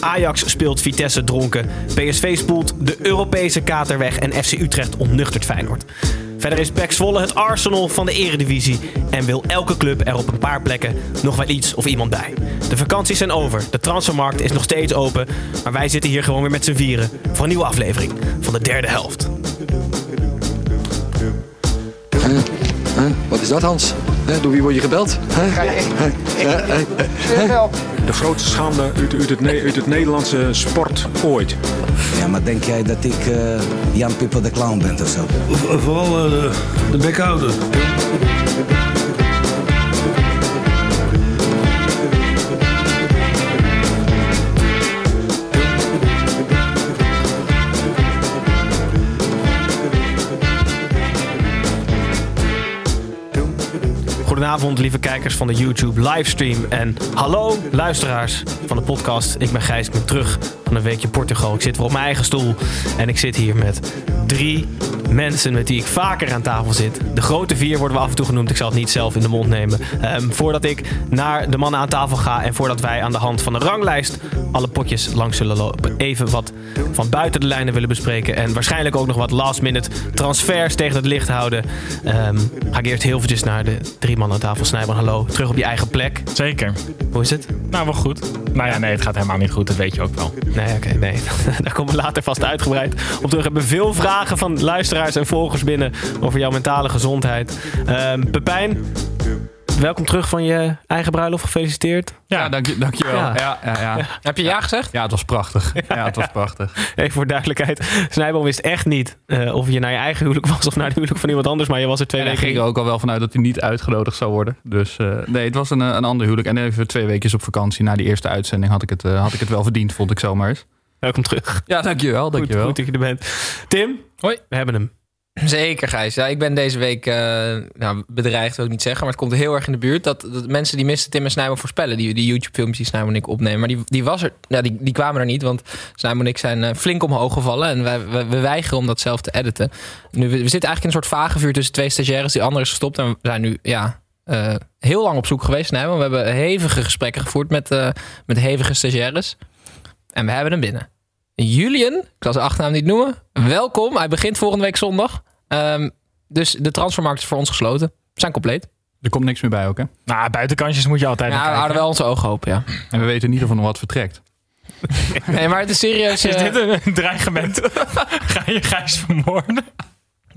Ajax speelt Vitesse dronken. PSV spoelt de Europese kater weg. En FC Utrecht ontnuchtert Feyenoord. Verder is PEC Zwolle het Arsenal van de eredivisie. En wil elke club er op een paar plekken nog wel iets of iemand bij. De vakanties zijn over. De transfermarkt is nog steeds open. Maar wij zitten hier gewoon weer met z'n vieren. Voor een nieuwe aflevering van de derde helft. Huh? Wat is dat, Hans? Huh? Door wie word je gebeld? Huh? De grootste schande uit, uit, het, Ne- uit het Nederlandse sport ooit. Ja, maar denk jij dat ik eh, Jan Pippo de Clown ben of zo? Vooral eh, de, de bekhouder. Goedenavond, lieve kijkers van de YouTube livestream. En hallo, luisteraars van de podcast. Ik ben Gijs, ik ben terug van een weekje Portugal. Ik zit weer op mijn eigen stoel. En ik zit hier met drie mensen met wie ik vaker aan tafel zit. De grote vier worden we af en toe genoemd. Ik zal het niet zelf in de mond nemen. Ehm, voordat ik naar de mannen aan tafel ga en voordat wij aan de hand van de ranglijst alle potjes langs zullen lopen. Even wat van buiten de lijnen willen bespreken. En waarschijnlijk ook nog wat last minute transfers tegen het licht houden. Ehm, ga ik eerst heel eventjes naar de drie mannen aan tafel. Snijman, hallo. Terug op je eigen plek. Zeker. Hoe is het? Nou, wel goed. Nou ja, nee, het gaat helemaal niet goed. Dat weet je ook wel. Nee, oké, nee. Daar komen we later vast uitgebreid op terug. We hebben veel vragen van luisteraars en volgers binnen over jouw mentale gezondheid. Ehm Pepijn, welkom terug van je eigen bruiloft. Gefeliciteerd. Ja, Ja, dank je, dankjewel. Ja. Ja. Ja, ja, Heb je ja gezegd? Ja, het was prachtig. Ja, het was prachtig. Even voor duidelijkheid. Snijboom wist echt niet eh, of je naar je eigen huwelijk was of naar het huwelijk van iemand anders. Maar je was er twee weken ging er ook al wel vanuit dat hij niet uitgenodigd zou worden. Dus eh, nee, het was een, eh, een ander huwelijk. En even twee weekjes op vakantie. Na die eerste uitzending had ik het, had ik het wel verdiend, vond ik zomaar eens. Welkom terug. Ja, dankjewel. Goed, dankjewel. goed dat je er bent. Tim, Hoi. we hebben hem. Zeker, Gijs. Ja, ik ben deze week eh, nou, bedreigd, wil ik niet zeggen. Maar het komt heel erg in de buurt. Dat, dat mensen die misten Tim en Snijman voorspellen. Die, die YouTube-filmpjes die Snijman en ik opnemen. Maar die, die, was er, ja, die, die kwamen er niet. Want Snijman en ik zijn eh, flink omhoog gevallen. En wij, we, we weigeren om dat zelf te editen. Nu, we, we zitten eigenlijk in een soort vagevuur tussen twee stagiaires. Die andere is gestopt. En we zijn nu ja, eh, heel lang op zoek geweest, Snijman. We hebben hevige gesprekken gevoerd met, eh, met hevige stagiaires. En we hebben hem binnen. Julian, ik zal zijn achternaam niet noemen. Welkom. Hij begint volgende week zondag. Ehm, dus de transfermarkt is voor ons gesloten. We zijn compleet. Er komt niks meer bij ook, hè? Nou, buitenkantjes moet je altijd Ja, we houden wel onze ogen open, ja. En we weten niet of er nog wat vertrekt. Nee, maar het is serieus. Is eh, dit een dreigement? Ga je Gijs vermoorden?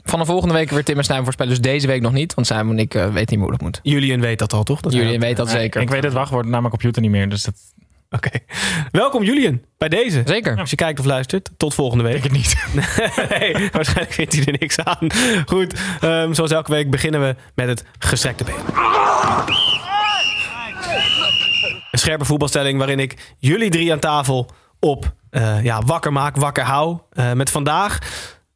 van de volgende week weer Tim en Snijman voorspellen. Dus deze week nog niet. Want Simon en ik eh, weten niet meer hoe dat moet. Julian weet dat al, toch? Dat Jullie hij- weten dat zeker. Ik weet het wachtwoord naar mijn computer niet meer. Dus dat Oké. Welkom Julian, bij deze. Zeker. Als je kijkt of luistert, tot volgende week. ik niet. nee, waarschijnlijk vindt hij er niks aan. Goed, ehm, zoals elke week beginnen we met het gestrekte been. Een scherpe voetbalstelling waarin ik jullie drie aan tafel op eh, ja, wakker maak, wakker hou. Eh, met vandaag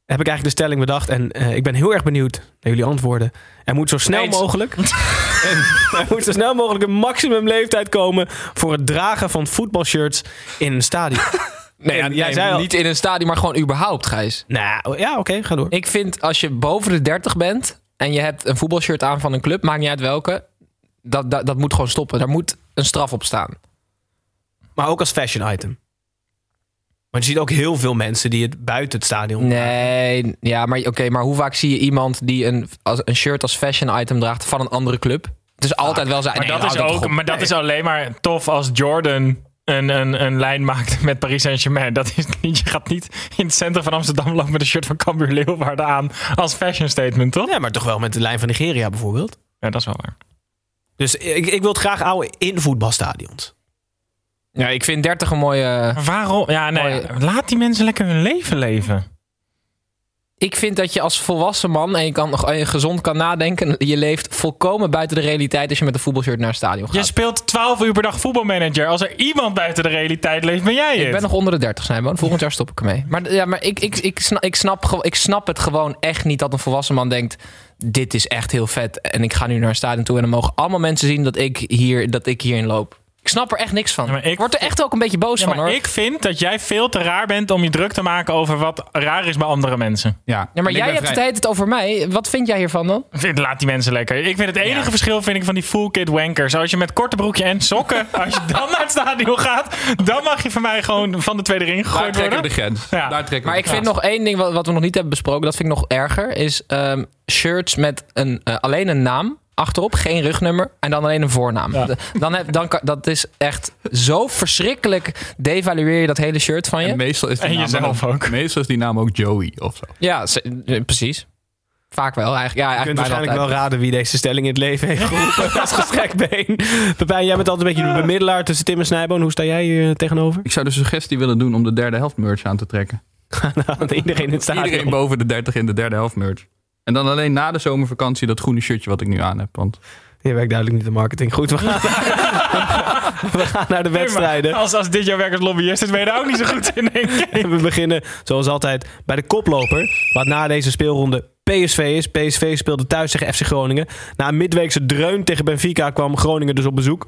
heb ik eigenlijk de stelling bedacht en eh, ik ben heel erg benieuwd naar jullie antwoorden. Er moet zo snel Eens. mogelijk, en er moet zo snel mogelijk een maximumleeftijd komen voor het dragen van voetbalshirts in een stadion. Nee, En ja, jij nee, zei al- niet in een stadion, maar gewoon überhaupt, Gijs. nou, ja, oké, ga door. Ik vind als je boven de 30 bent en je hebt een voetbalshirt aan van een club, maakt niet uit welke, dat, dat, dat moet gewoon stoppen. Daar moet een straf op staan. Maar ook als fashion item. Want je ziet ook heel veel mensen die het buiten het stadion. Nee, ja, maar oké, maar hoe vaak zie je iemand die een, als, een shirt als fashion item draagt van een andere club? Het is altijd wel zijn. Maar nee, dat is ook, maar dat is alleen maar tof als Jordan een, een, een lijn maakt met Paris Saint-Germain. Dat is niet, je gaat niet in het centrum van Amsterdam lopen met een shirt van Cambuur Leeuwarden aan als fashion statement, toch? Ja, maar toch wel met de lijn van Nigeria bijvoorbeeld. Ja, dat is wel waar. Dus ik, ik wil het graag houden in voetbalstadions. Ja, ik vind 30 een mooie. Maar waarom? Ja, nee, laat die mensen lekker hun leven leven. ik vind dat je als volwassen man en je, kan, nog- en je gezond kan nadenken, je leeft volkomen buiten de realiteit als je met een voetbalshirt naar het stadion Je gaat. speelt 12 uur per dag voetbalmanager. Als er iemand buiten de realiteit leeft, ben jij het. Ik ben nog onder de 30 zijn, Volgend jaar stop ik ermee. Maar, ja, maar ik, ik, ik, snap, ik, snap, ik snap het gewoon echt niet dat een volwassen man denkt: dit is echt heel vet. En ik ga nu naar een stadion toe en dan mogen allemaal mensen zien dat ik, hier, dat ik hierin loop. Ik snap er echt niks van. Ja, maar ik- ik word er echt ook een beetje boos Ja, van maar hoor. ik vind dat jij veel te raar bent om je druk te maken over wat raar is bij andere mensen. Ja, ja, maar jij hebt vrij- het heet het over mij. Wat vind jij hiervan dan? Vind- Laat die mensen lekker. Ik vind het enige verschil vind ik van die full kid wankers. Als je met korte broekje en sokken, als je dan naar het stadion gaat, dan mag je van mij gewoon van de tweede ring Daar gegooid trekken worden. we de grens. Ja. Daar trekken we Maar de ik vind nog één ding wat, wat we nog niet hebben besproken. Dat vind ik nog erger. Is ehm, shirts met een, eh, alleen een naam achterop. Geen rugnummer. En dan alleen een voornaam. Ja. Dan heb, dan kan, dat is echt zo verschrikkelijk. Devalueer je dat hele shirt van je. En meestal is die En naam jezelf ook. Meestal is die naam ook Joey of zo. Ja, eh, precies. Vaak wel. Eigenlijk, ja, Je eigenlijk kunt bijna waarschijnlijk wel raden wie deze stelling in het leven heeft geroepen. als gestrekt been. Pepijn, jij bent altijd een beetje de bemiddelaar tussen Tim en Snijboon. Hoe sta jij hier tegenover? Ik zou de suggestie willen doen om de derde helft merch aan te trekken. Aan iedereen in het stadion. Iedereen boven de 30 in de derde helft merch. En dan alleen na de zomervakantie dat groene shirtje wat ik nu aan heb. Want Je werkt duidelijk niet de marketing. Goed, we gaan, we gaan naar de wedstrijden. Als, als dit jouw werk als lobbyist is, ben je daar ook niet zo goed in, denk ik. En we beginnen zoals altijd bij de koploper. Wat na deze speelronde PSV is. PSV speelde thuis tegen FC Groningen. Na een midweekse dreun tegen Benfica kwam Groningen dus op bezoek.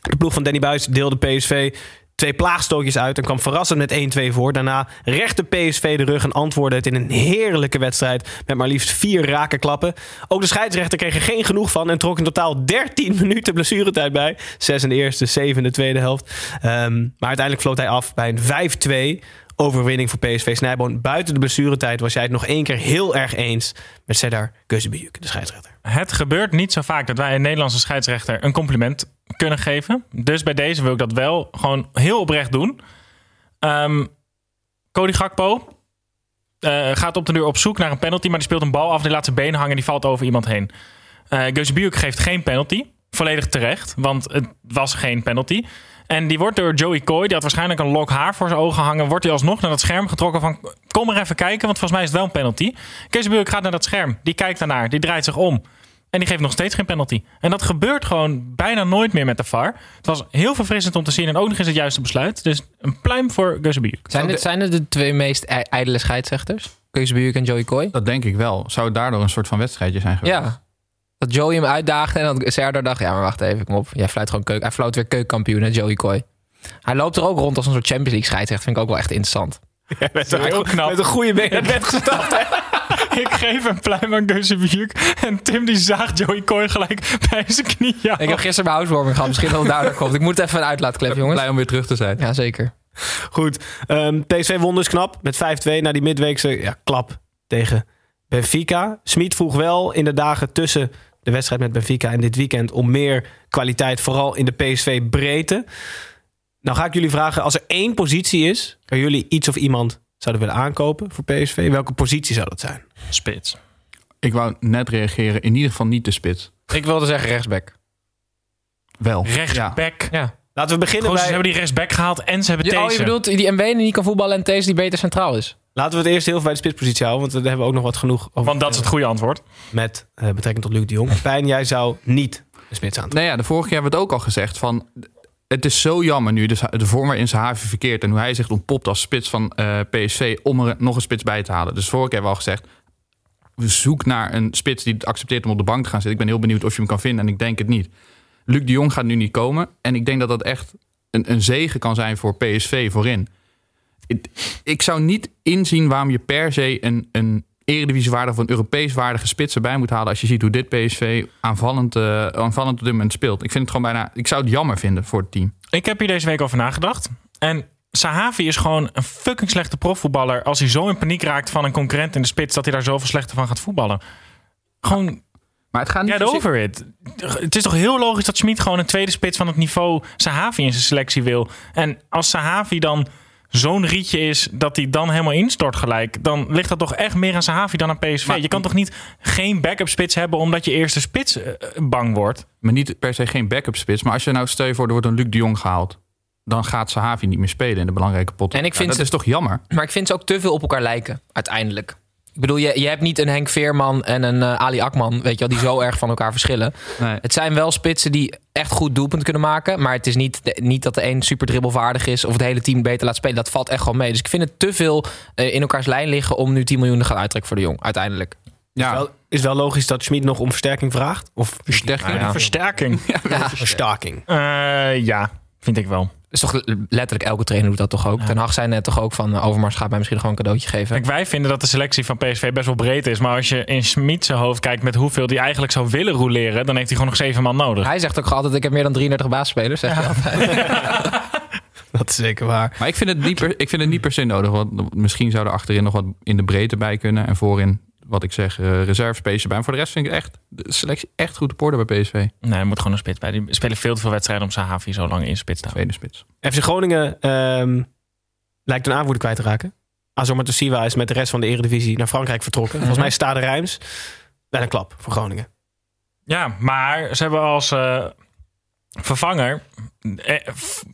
De ploeg van Danny Buis deelde PSV twee plaagstootjes uit en kwam verrassend met 1-2 voor. Daarna rechte PSV de rug en antwoordde het in een heerlijke wedstrijd met maar liefst vier rake klappen. Ook de scheidsrechter kreeg er geen genoeg van en trok in totaal 13 minuten blessuretijd bij. Zes in de eerste, zeven in de tweede helft. Ehm, maar uiteindelijk floot hij af bij een 5-2 overwinning voor PSV Snijboon. Buiten de blessuretijd was jij het nog één keer heel erg eens met Sedar Gözebuyuk, de scheidsrechter. Het gebeurt niet zo vaak dat wij een Nederlandse scheidsrechter een compliment kunnen geven. Dus bij deze wil ik dat wel gewoon heel oprecht doen. Ehm Cody Gakpo eh, gaat op de duur op zoek naar een penalty, maar die speelt een bal af, die laat zijn been hangen en die valt over iemand heen. Eh Gözebuyuk geeft geen penalty. Volledig terecht, want het was geen penalty. En die wordt door Joey Coy, die had waarschijnlijk een lok haar voor zijn ogen hangen, wordt hij alsnog naar dat scherm getrokken van kom maar even kijken, want volgens mij is het wel een penalty. Gözebuyuk gaat naar dat scherm, die kijkt daarnaar, die draait zich om. En die geeft nog steeds geen penalty. En dat gebeurt gewoon bijna nooit meer met de VAR. Het was heel verfrissend om te zien en ook nog eens het juiste besluit. Dus een pluim voor Gözebuyuk. Zijn dit, zijn het de twee meest ij- ijdele scheidsrechters? Keusbuurk en Joey Coy? dat denk ik wel. Zou het daardoor een soort van wedstrijdje zijn geweest? Ja. Dat Joey hem uitdaagde en dat Serdar dacht... ja, maar wacht even, kom op. Jij fluit gewoon keuk. Hij floot weer keukenkampioen, hè, Joey Coy. Hij loopt er ook rond als een soort Champions League scheidsrechter. Vind ik ook wel echt interessant. Met een, heel knap. met een goede been bed gestapt. Ik geef een pluim aan. En Tim die zaagt Joey Coy gelijk bij zijn knieën. Ik heb gisteren mijn housewarming gehad. Misschien dat het daardoor komt. Ik moet even een uitlaatklep, jongens. Blij om weer terug te zijn. Ja, zeker. Goed, ehm, PSV won dus knap met 5-2 na die midweekse ja, klap tegen Benfica. Smit vroeg wel in de dagen tussen de wedstrijd met Benfica en dit weekend om meer kwaliteit, vooral in de PSV-breedte. Nou ga ik jullie vragen, als er één positie is waar jullie iets of iemand zouden willen aankopen voor PSV, welke positie zou dat zijn? Spits. Ik wou net reageren. In ieder geval niet de spits. Ik wilde zeggen rechtsback. Wel. Rechtsback. Ja. Laten we beginnen Gewoon, ze bij... hebben die rechtsback gehaald en ze hebben Oh, deze. je bedoelt die Mbene die niet kan voetballen en Thees die beter centraal is? Laten we het eerst heel veel bij de spitspositie houden, want daar hebben we ook nog wat genoeg over Want dat is het goede antwoord. met eh, betrekking tot Luc de Jong. Pijn, jij zou niet de spits aan Nou ja, de vorige keer hebben we het ook al gezegd. Van, het is zo jammer nu, de, de vorm waarin Sahavi verkeert... en hoe hij zich ontpopt als spits van eh, PSV... om er nog een spits bij te halen. Dus vorige keer hebben we al gezegd... we zoek naar een spits die het accepteert om op de bank te gaan zitten. Ik ben heel benieuwd of je hem kan vinden en ik denk het niet. Luc de Jong gaat nu niet komen. En ik denk dat dat echt een, een zegen kan zijn voor PSV voorin. Ik, zou niet inzien waarom je per se een, een eredivisiewaardige of een Europees waardige spits erbij moet halen. Als je ziet hoe dit PSV aanvallend, eh, aanvallend op dit moment speelt. Ik vind het gewoon bijna. Ik zou het jammer vinden voor het team. Ik heb hier deze week over nagedacht. En Sahavi is gewoon een fucking slechte profvoetballer. Als hij zo in paniek raakt van een concurrent in de spits... dat hij daar zoveel slechter van gaat voetballen. Gewoon, Maar het gaat niet get over it. Het is toch heel logisch dat Schmid gewoon een tweede spits... van het niveau Sahavi in zijn selectie wil. En als Sahavi dan zo'n rietje is... dat hij dan helemaal instort gelijk... dan ligt dat toch echt meer aan Sahavi dan aan PSV. Maar- je kan toch niet geen backup spits hebben... omdat je eerste spits eh, bang wordt? Maar niet per se geen backup spits. Maar als je nou stel je voor, er wordt een Luc de Jong gehaald. Dan gaat Sahavi niet meer spelen in de belangrijke pot. En ik vind dat ze- is toch jammer? Maar ik vind ze ook te veel op elkaar lijken, uiteindelijk. Ik bedoel, je, je hebt niet een Henk Veerman en een eh, Ali Akman, weet je wel, die zo erg van elkaar verschillen. Nee. Het zijn wel spitsen die echt goed doelpunt kunnen maken. Maar het is niet, niet dat de een super dribbelvaardig is of het hele team beter laat spelen. Dat valt echt gewoon mee. Dus ik vind het te veel eh, in elkaars lijn liggen om nu 10 miljoen te gaan uittrekken voor de jong, uiteindelijk. Ja, Wel, is wel logisch dat Schmid nog om versterking vraagt? Of versterking. Ja, Versterking. Ja, versterking? Eh, ja, vind ik wel. Is toch letterlijk elke trainer doet dat toch ook. Ten Hag zei net toch ook van eh, Overmars gaat mij misschien gewoon een cadeautje geven. Kijk, wij vinden dat de selectie van PSV best wel breed is. Maar als je in Schmid zijn hoofd kijkt met hoeveel hij eigenlijk zou willen roleren... dan heeft hij gewoon nog zeven man nodig. Hij zegt ook altijd, ik heb meer dan 33 basisspelers. Zegt hij altijd. Dat is zeker waar. Maar ik vind, het niet per, ik vind het niet per se nodig. Want misschien zou er achterin nog wat in de breedte bij kunnen. En voorin, wat ik zeg, eh reservespace bij. Maar voor de rest vind ik echt de selectie echt goed op orde bij PSV. Nee, er moet gewoon een spits bij. Die spelen veel te veel wedstrijden om Sahavi zo lang in spits te houden. Tweede spits. FC Groningen ehm, lijkt een aanvoerder kwijt te raken. Azor Siwa is met de rest van de eredivisie naar Frankrijk vertrokken. Volgens mij staat de Rijms. Wel een klap voor Groningen. Ja, maar ze hebben als eh, vervanger... eh,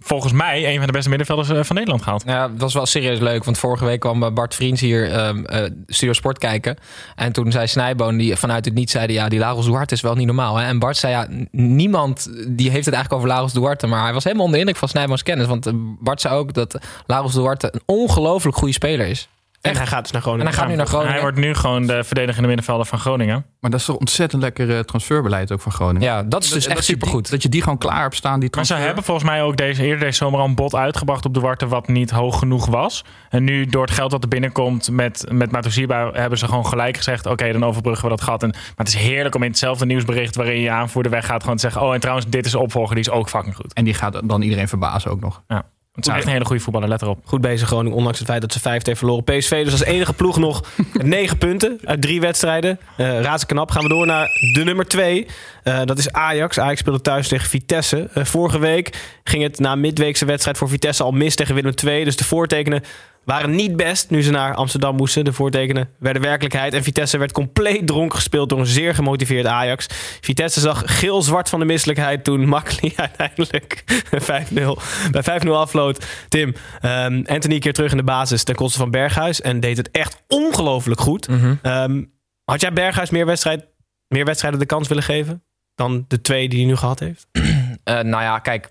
volgens mij een van de beste middenvelders eh, van Nederland gehaald. Ja, dat was wel serieus leuk. Want vorige week kwam eh, Bart Vriends hier eh, Studio Sport kijken. En toen zei Snijboon, die vanuit het niet zeiden... ja, die Lagos Duarte is wel niet normaal. Hè? En Bart zei, ja, niemand die heeft het eigenlijk over Lagos Duarte. Maar hij was helemaal onder de indruk van Snijboons kennis. Want Bart zei ook dat Lagos Duarte een ongelooflijk goede speler is. En hij gaat dus naar En Groningen. hij gaat nu naar Groningen. Hij wordt nu gewoon de verdedigende middenvelder van Groningen. Maar dat is toch ontzettend lekker eh, transferbeleid ook van Groningen. Ja, dat is dus Dat- echt dat die- supergoed. Dat je die gewoon klaar hebt staan. Die Maar ze transfer. hebben volgens mij ook deze, eerder deze zomer al een bod uitgebracht op de Warte... wat niet hoog genoeg was. En nu door het geld dat er binnenkomt met, met Matusiba... hebben ze gewoon gelijk gezegd... oké, dan overbruggen we dat gat. En, maar het is heerlijk om in hetzelfde nieuwsbericht... waarin je aanvoerder weggaat... gewoon te zeggen... oh, en trouwens, dit is de opvolger, die is ook fucking goed. En die gaat dan iedereen verbazen ook nog. Ja. Het is echt een hele goede voetballer, let erop. Goed bezig Groningen, ondanks het feit dat ze vijf heeft verloren. PSV dus als enige ploeg nog met negen punten uit drie wedstrijden. Uh, Raadse knap. Gaan we door naar de nummer twee. Uh, dat is Ajax. Ajax speelde thuis tegen Vitesse. Uh, vorige week ging het na een midweekse wedstrijd voor Vitesse al mis tegen Willem II. Dus de voortekenen waren niet best nu ze naar Amsterdam moesten. De voortekenen werden werkelijkheid. En Vitesse werd compleet dronken gespeeld door een zeer gemotiveerd Ajax. Vitesse zag geel-zwart van de misselijkheid toen Makkeli uiteindelijk 5-0 bij 5-0 afloot. Tim, um, Anthony keer terug in de basis ten koste van Berghuis. En deed het echt ongelooflijk goed. Mm -hmm. um, had jij Berghuis meer, wedstrijd, meer wedstrijden de kans willen geven dan de twee die hij nu gehad heeft? Uh, nou ja, kijk,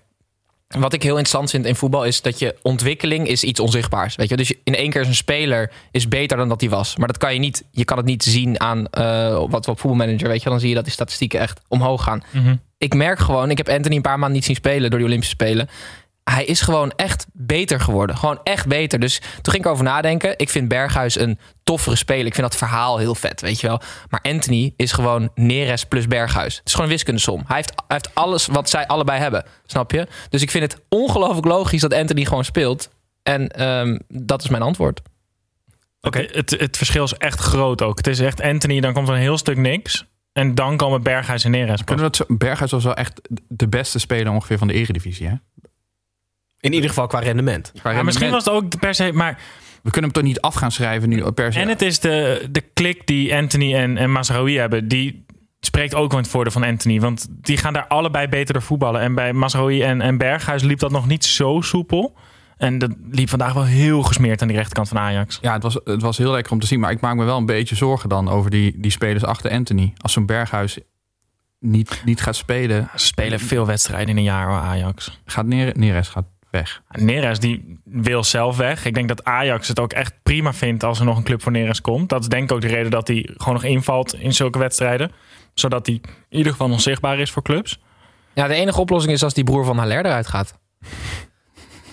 wat ik heel interessant vind in voetbal is dat je ontwikkeling is iets onzichtbaars. Weet je? Dus in één keer is een speler is beter dan dat hij was. Maar dat kan je niet. Je kan het niet zien aan uh, wat op voetbalmanager. Weet je, dan zie je dat die statistieken echt omhoog gaan. Mm -hmm. Ik merk gewoon, ik heb Anthony een paar maanden niet zien spelen door die Olympische Spelen. Hij is gewoon echt beter geworden. Gewoon echt beter. Dus toen ging ik over nadenken. Ik vind Berghuis een toffere speler. Ik vind dat verhaal heel vet, weet je wel. Maar Anthony is gewoon Neres plus Berghuis. Het is gewoon een wiskundesom. Hij heeft, hij heeft alles wat zij allebei hebben. Snap je? Dus ik vind het ongelooflijk logisch dat Anthony gewoon speelt. En um, dat is mijn antwoord. Oké, okay. het, het verschil is echt groot ook. Het is echt Anthony, dan komt er een heel stuk niks. En dan komen Berghuis en Neres. Kunnen dat Berghuis was wel echt de beste speler ongeveer van de eredivisie, hè? In ieder geval qua rendement. Qua rendement. Ja, misschien was het ook per se, maar... We kunnen hem toch niet af gaan schrijven nu per se. En het is de, de klik die Anthony en, en Mazraoui hebben. Die spreekt ook wel in het voordeel van Anthony. Want die gaan daar allebei beter door voetballen. En bij Mazraoui en, en Berghuis liep dat nog niet zo soepel. En dat liep vandaag wel heel gesmeerd aan die rechterkant van Ajax. Ja, het was, het was heel lekker om te zien. Maar ik maak me wel een beetje zorgen dan over die, die spelers achter Anthony. Als zo'n Berghuis niet, niet gaat spelen. Ze spelen veel wedstrijden in een jaar hoor, Ajax. Gaat Neres gaat weg. Neres die wil zelf weg. Ik denk dat Ajax het ook echt prima vindt als er nog een club voor Neres komt. Dat is denk ik ook de reden dat hij gewoon nog invalt in zulke wedstrijden. Zodat hij in ieder geval nog zichtbaar is voor clubs. Ja, de enige oplossing is als die broer van Haller eruit gaat.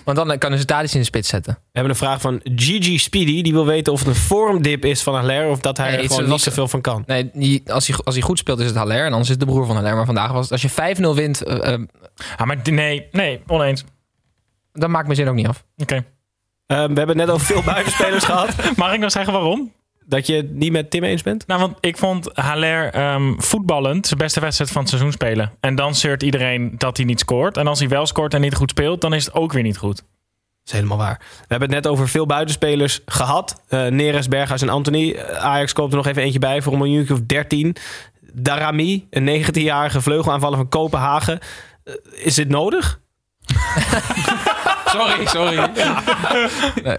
Want dan kunnen ze Tadic in de spits zetten. We hebben een vraag van Gigi Speedy. Die wil weten of het een vormdip is van Haller... of dat hij nee, er gewoon niet zoveel van kan. Nee, die, als, hij, als hij goed speelt is het Haller... en anders is het de broer van Haller. Maar vandaag was het, als je 5-0 wint... Uh, uh, ah, maar nee, nee, oneens. Dan maakt mijn zin ook niet af. Oké. Okay. Um, we hebben net over veel buitenspelers gehad. Mag ik nog zeggen waarom? Dat je het niet met Tim eens bent? Nou, want ik vond Haller um, voetballend zijn beste wedstrijd van het seizoen spelen. En dan zeurt iedereen dat hij niet scoort. En als hij wel scoort en niet goed speelt, dan is het ook weer niet goed. Dat is helemaal waar. We hebben het net over veel buitenspelers gehad. Uh, Neres, Berghuis en Anthony. Ajax koopt er nog even eentje bij voor een miljoen of 13. Darami, een 19-jarige vleugelaanvaller van Kopenhagen. Uh, is dit nodig? sorry, sorry.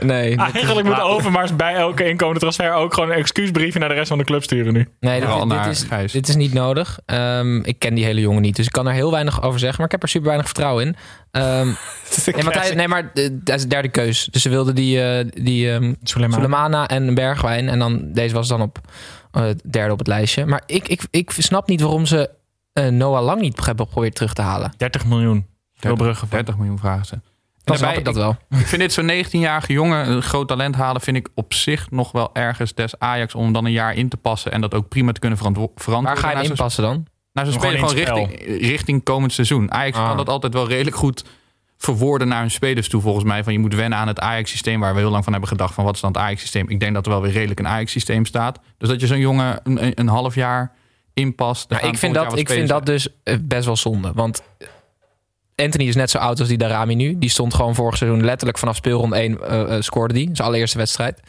Nee, Eigenlijk moet Overmars bij elke inkomende transfer ook gewoon een excuusbriefje naar de rest van de club sturen nu. nee dit, Vooral dit naar is, Gijs. dit is niet nodig. Ehm, ik ken die hele jongen niet, dus ik kan er heel weinig over zeggen. Maar ik heb er super weinig vertrouwen in. Ehm, nee, hij, nee, maar eh, dat is de derde keus. Dus ze wilden die, eh, die ehm Suleiman. Sulemana en Bergwijn. En dan, deze was dan op eh, derde op het lijstje. Maar ik, ik, ik snap niet waarom ze eh, Noah Lang niet hebben geprobeerd terug te halen. 30 miljoen. Heel bruggen. 30 miljoen vragen ze. Dan snap Daarbij, ik dat wel. Ik vind dit zo'n 19-jarige jongen een groot talent halen... vind ik op zich nog wel ergens des Ajax... om dan een jaar in te passen... en dat ook prima te kunnen verantwo- verantwoorden. Waar ga je inpassen dan? naar zo'n Gewoon speler in gewoon richting, richting komend seizoen. Ajax Ah. kan dat altijd wel redelijk goed verwoorden naar hun spelers toe, volgens mij. Van je moet wennen aan het Ajax-systeem... waar we heel lang van hebben gedacht... van wat is dan het Ajax-systeem? Ik denk dat er wel weer redelijk een Ajax-systeem staat. Dus dat je zo'n jongen een, een, half jaar inpast... Nou, ik vind, dat, ik vind dat dus eh, best wel zonde. Want Anthony is net zo oud als die Darami nu. Die stond gewoon vorig seizoen letterlijk vanaf speelronde 1 eh, eh, scoorde die. Zijn allereerste wedstrijd.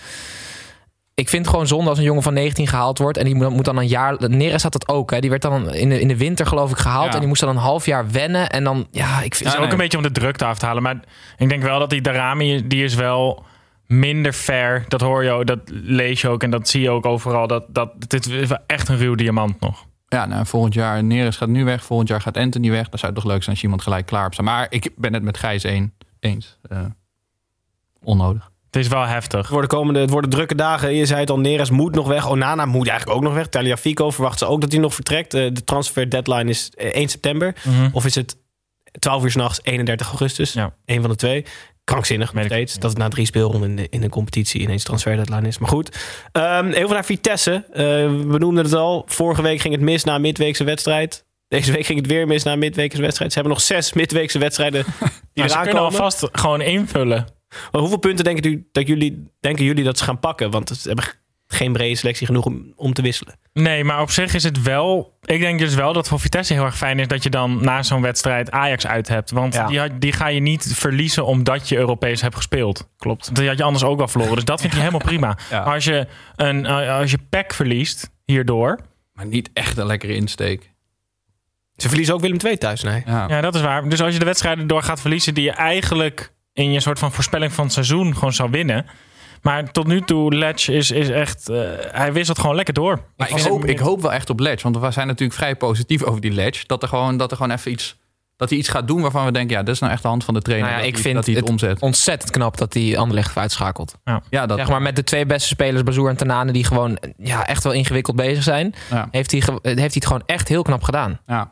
Ik vind het gewoon zonde als een jongen van 19 gehaald wordt. En die moet, moet dan een jaar... Neres had dat ook. Hè. Die werd dan in de, in de winter geloof ik gehaald. Ja. En die moest dan een half jaar wennen. En dan, ja, ik vind... Het is ook nee. een beetje om de drukte af te halen. Maar ik denk wel dat die Darami, die is wel minder fair. Dat hoor je ook, dat lees je ook en dat zie je ook overal. Dat, dat, dit is echt een ruw diamant nog. Ja, nou, volgend jaar Neres gaat nu weg. Volgend jaar gaat Anthony weg. Dan zou het toch leuk zijn als je iemand gelijk klaar hebt staan. Maar ik ben het met Gijs een, eens. Eh, onnodig. Het is wel heftig. Het worden, komende, het worden drukke dagen. Je zei het al, Neres moet nog weg. Onana moet eigenlijk ook nog weg. Taliafico verwacht ze ook dat hij nog vertrekt. Eh, de transfer deadline is eh, 1 september. Mhm. Of is het 12 uur s'nachts, 31 augustus? Ja. Eén van de twee. Krankzinnig nog steeds. Dat het na drie speelronden in, de, in een competitie ineens transfer deadline is. Maar goed. Ehm, even naar Vitesse. Eh, we noemden het al. Vorige week ging het mis na een midweekse wedstrijd. Deze week ging het weer mis na een midweekse wedstrijd. Ze hebben nog zes midweekse wedstrijden die ze eraan kunnen komen. alvast gewoon invullen. Maar hoeveel punten denken, u, dat jullie, denken jullie dat ze gaan pakken? Want ze hebben geen brede selectie genoeg om, om te wisselen. Nee, maar op zich is het wel... Ik denk dus wel dat voor Vitesse heel erg fijn is... dat je dan na zo'n wedstrijd Ajax uit hebt. Want Ja. die, die ga je niet verliezen omdat je Europees hebt gespeeld. Klopt. Die had je anders ook wel verloren. Dus dat vind ik helemaal prima. Ja. Als je, een, eh, als je pack verliest hierdoor... Maar niet echt een lekkere insteek. Ze verliezen ook Willem II thuis, nee. Ja. Ja, dat is waar. Dus als je de wedstrijden door gaat verliezen... die je eigenlijk in je soort van voorspelling van het seizoen gewoon zou winnen... Maar tot nu toe, Ledge is, is echt... eh, hij wisselt gewoon lekker door. Maar ik, hoop, ik hoop wel echt op Ledge. Want we zijn natuurlijk vrij positief over die Ledge. Dat er gewoon, dat er gewoon even iets... Dat hij iets gaat doen waarvan we denken... Ja, dat is nou echt de hand van de trainer. Nou ja, dat ik hij, vind dat hij het, het- omzet. Ontzettend knap dat die Anderlecht heeft uitschakeld. Ja, dat, Zeg maar met de twee beste spelers, Bazoer en Tanane... die gewoon ja, echt wel ingewikkeld bezig zijn... ja, heeft hij, heeft hij het gewoon echt heel knap gedaan. ja.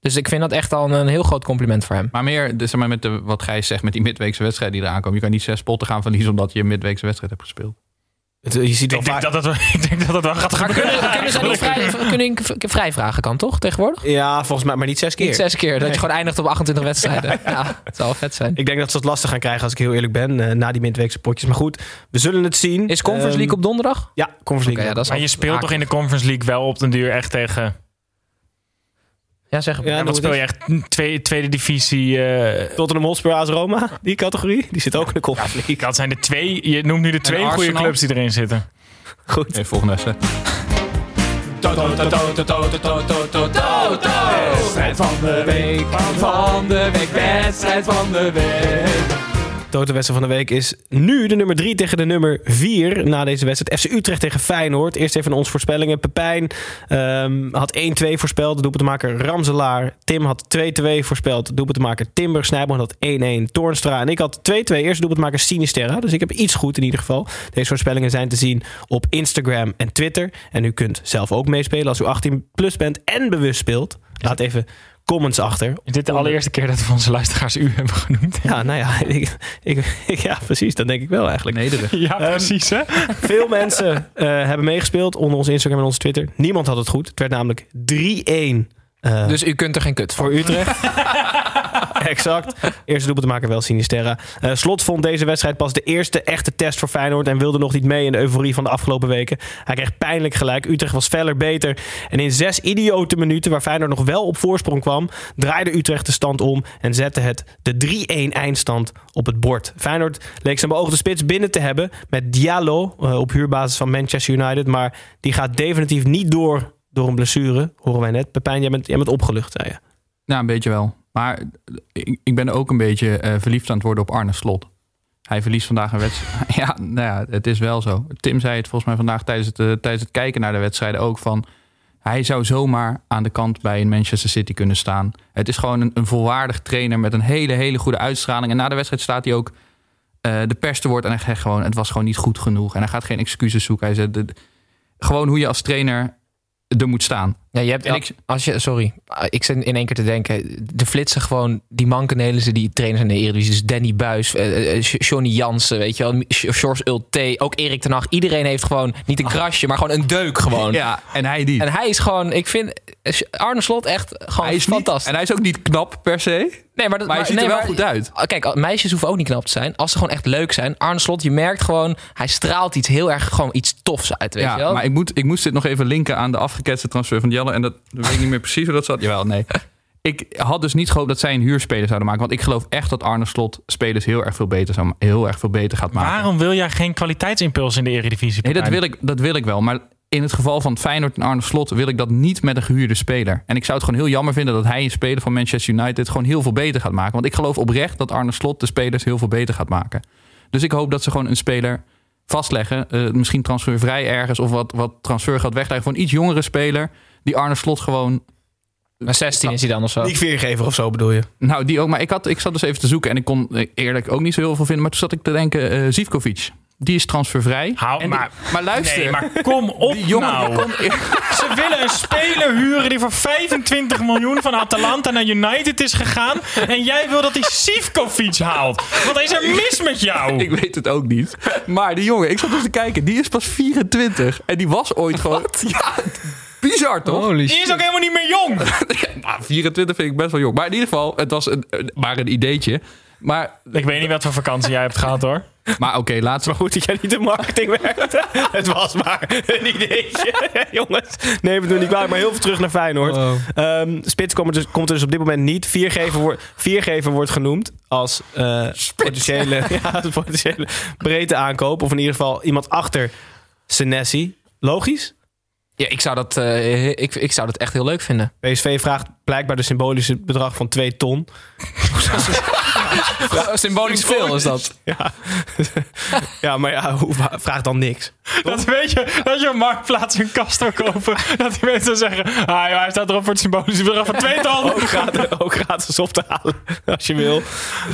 Dus ik vind dat echt al een heel groot compliment voor hem. Maar meer, dus zeg maar met de, wat Gijs zegt... met die midweekse wedstrijd die eraan komen. Je kan niet zes potten gaan verliezen... omdat je een midweekse wedstrijd hebt gespeeld. Het- Je ziet wel Ik denk, vaak... dat dat, wel- ik denk dat dat wel gaat gebeuren. kunnen, kunnen ze niet vrij, kunnen v- vrij vragen kan, toch, tegenwoordig? Ja, volgens mij, maar niet zes keer. Niet zes keer, dat je gewoon eindigt op 28 wedstrijden. Ja, het zou wel vet zijn. Ik denk dat ze het lastig gaan krijgen als ik heel eerlijk ben. eh, na die midweekse potjes. Maar goed, we zullen het zien. Is Conference Ehm, League op donderdag? Ja, Conference League. ja, dat is Maar je speelt toch in de Conference League wel op den duur echt tegen... Ja, zeg Ja, maar. Ja, wat het speel je echt? Tweede, tweede divisie... eh, Tottenham Hotspur AS Roma, die categorie. Die zit ook in de Conference League. dat zijn de twee... Je noemt nu de twee goede clubs die erin zitten. Goed. Even volgende wedstrijd. Wedstrijd van de week, van de week, wedstrijd van de week. Toto wedstrijd van de week is nu de nummer 3 tegen de nummer 4 na deze wedstrijd. FC Utrecht tegen Feyenoord. Eerst even onze voorspellingen. Pepijn ehm, had 1-2 voorspeld. Doelpuntenmaker Ramselaar. Tim had 2-2 voorspeld. Doelpuntenmaker Timber. Snijboom had 1-1. Toornstra. En ik had 2-2. Eerste doelpuntenmaker Sinisterra. Dus ik heb iets goed in ieder geval. Deze voorspellingen zijn te zien op Instagram en Twitter. En u kunt zelf ook meespelen als u 18 plus bent en bewust speelt. Laat even comments achter. Is dit de allereerste keer dat we onze luisteraars u hebben genoemd? Ja, nou ja, ik, ik, ja, precies. Dat denk ik wel eigenlijk. Nederig. Ja, precies hè? Veel mensen eh, hebben meegespeeld onder onze Instagram en onze Twitter. Niemand had het goed. Het werd namelijk 3-1 eh, Dus u kunt er geen kut van. voor Utrecht. exact. Eerste doelpunt te maken wel Sinisterra. Eh Slot vond deze wedstrijd pas de eerste echte test voor Feyenoord... en wilde nog niet mee in de euforie van de afgelopen weken. Hij kreeg pijnlijk gelijk. Utrecht was feller beter. En in zes idiote minuten, waar Feyenoord nog wel op voorsprong kwam... draaide Utrecht de stand om en zette het de 3-1 eindstand op het bord. Feyenoord leek zijn beoogde spits binnen te hebben... met Diallo eh, op huurbasis van Manchester United... maar die gaat definitief niet door door een blessure, horen wij net. Pepijn, jij bent, bent opgelucht, zei je. Ja, een beetje wel. Maar ik, ben ook een beetje eh, verliefd aan het worden op Arne Slot. Hij verliest vandaag een wedstrijd. ja, nou ja, het is wel zo. Tim zei het volgens mij vandaag tijdens het, eh, tijdens het kijken naar de wedstrijden ook van... Hij zou zomaar aan de kant bij een Manchester City kunnen staan. Het is gewoon een, een volwaardig trainer met een hele, hele goede uitstraling. En na de wedstrijd staat hij ook eh, de pers te woord. En hij zegt gewoon, het was gewoon niet goed genoeg. En hij gaat geen excuses zoeken. Hij zegt, gewoon hoe je als trainer er moet staan. Ja, je hebt, En ik- als je, sorry, ik zit in één keer te denken. De flitsen gewoon, die mankenelen ze die trainers in de Eredivisie. Dus Danny Buis, eh, Johnny Jansen, weet je wel. George Ulte, ook Erik ten Hag. Iedereen heeft gewoon, niet een krasje, maar gewoon een deuk gewoon. Ja, en hij niet. En hij is gewoon, ik vind Arne Slot echt gewoon hij niet, fantastisch. en hij is ook niet knap per se. Nee, maar, dat, Maar hij ziet nee, er wel maar- goed uit. Kijk, meisjes hoeven ook niet knap te zijn. Als ze gewoon echt leuk zijn. Arne Slot, je merkt gewoon, hij straalt iets heel erg, gewoon iets tofs uit, weet je Ja, wel. maar ik, moet, ik moest dit nog even linken aan de afgeketste transfer van Jelle. En dat weet ik niet meer precies hoe dat zat. Jawel, nee. Ik had dus niet gehoopt dat zij een huurspeler zouden maken. Want ik geloof echt dat Arne Slot spelers heel erg veel beter, zou, heel erg veel beter gaat maken. Waarom wil jij geen kwaliteitsimpuls in de Eredivisie? Nee, dat wil, ik, dat wil ik wel. Maar in het geval van Feyenoord en Arne Slot wil ik dat niet met een gehuurde speler. En ik zou het gewoon heel jammer vinden dat hij een speler van Manchester United gewoon heel veel beter gaat maken. Want ik geloof oprecht dat Arne Slot de spelers heel veel beter gaat maken. Dus ik hoop dat ze gewoon een speler vastleggen. eh, misschien transfervrij ergens of wat, wat transfer gaat wegleggen voor een iets jongere speler. Die Arne Slot gewoon Maar 16 is hij dan of zo. Niet veergever of zo bedoel je? nou, die ook. Maar ik, had, ik zat dus even te zoeken en ik kon eerlijk ook niet zo heel veel vinden. Maar toen zat ik te denken, eh Zivkovic, die is transfervrij. Hou- En die- maar- maar luister. Nee, maar kom op die jongen nou. die komt- Ze willen een speler huren die voor 25 miljoen van Atalanta naar United is gegaan. En jij wil dat hij Sivkovic haalt. Wat is er mis met jou? Ik weet het ook niet. Maar die jongen, ik zat dus te kijken, die is pas 24. En die was ooit gewoon... Ja, bizar toch? Holy Die is ook helemaal niet meer jong. Nou, 24 vind ik best wel jong. Maar in ieder geval, het was een, maar een ideetje. Maar, Ik weet niet wat voor vakantie jij hebt gehad hoor. maar oké, laatst... Maar goed dat jij niet de marketing werkte. Het was maar een ideetje. Jongens, nee, we doen niet kwalijk, maar heel veel terug naar Feyenoord. Ehm, Spits komt er, dus, komt er dus op dit moment niet. Viergever, wordt viergever wordt genoemd als eh, potentiële, ja, potentiële breedte aankoop. Of in ieder geval iemand achter Senesi. Logisch? Ja, ik zou, dat, eh, ik, ik zou dat echt heel leuk vinden. PSV vraagt blijkbaar de symbolische bedrag van 2 ton. Symbolisch veel is dat. Ja, ja maar ja, hoe, vraag dan niks. Dat weet je, dat je op Marktplaats een kast zou kopen. Dat die mensen zeggen, ah, joh, hij staat erop voor het symbolische bedrag van twee ton. ook gratis, ook gratis op te halen, als je wil.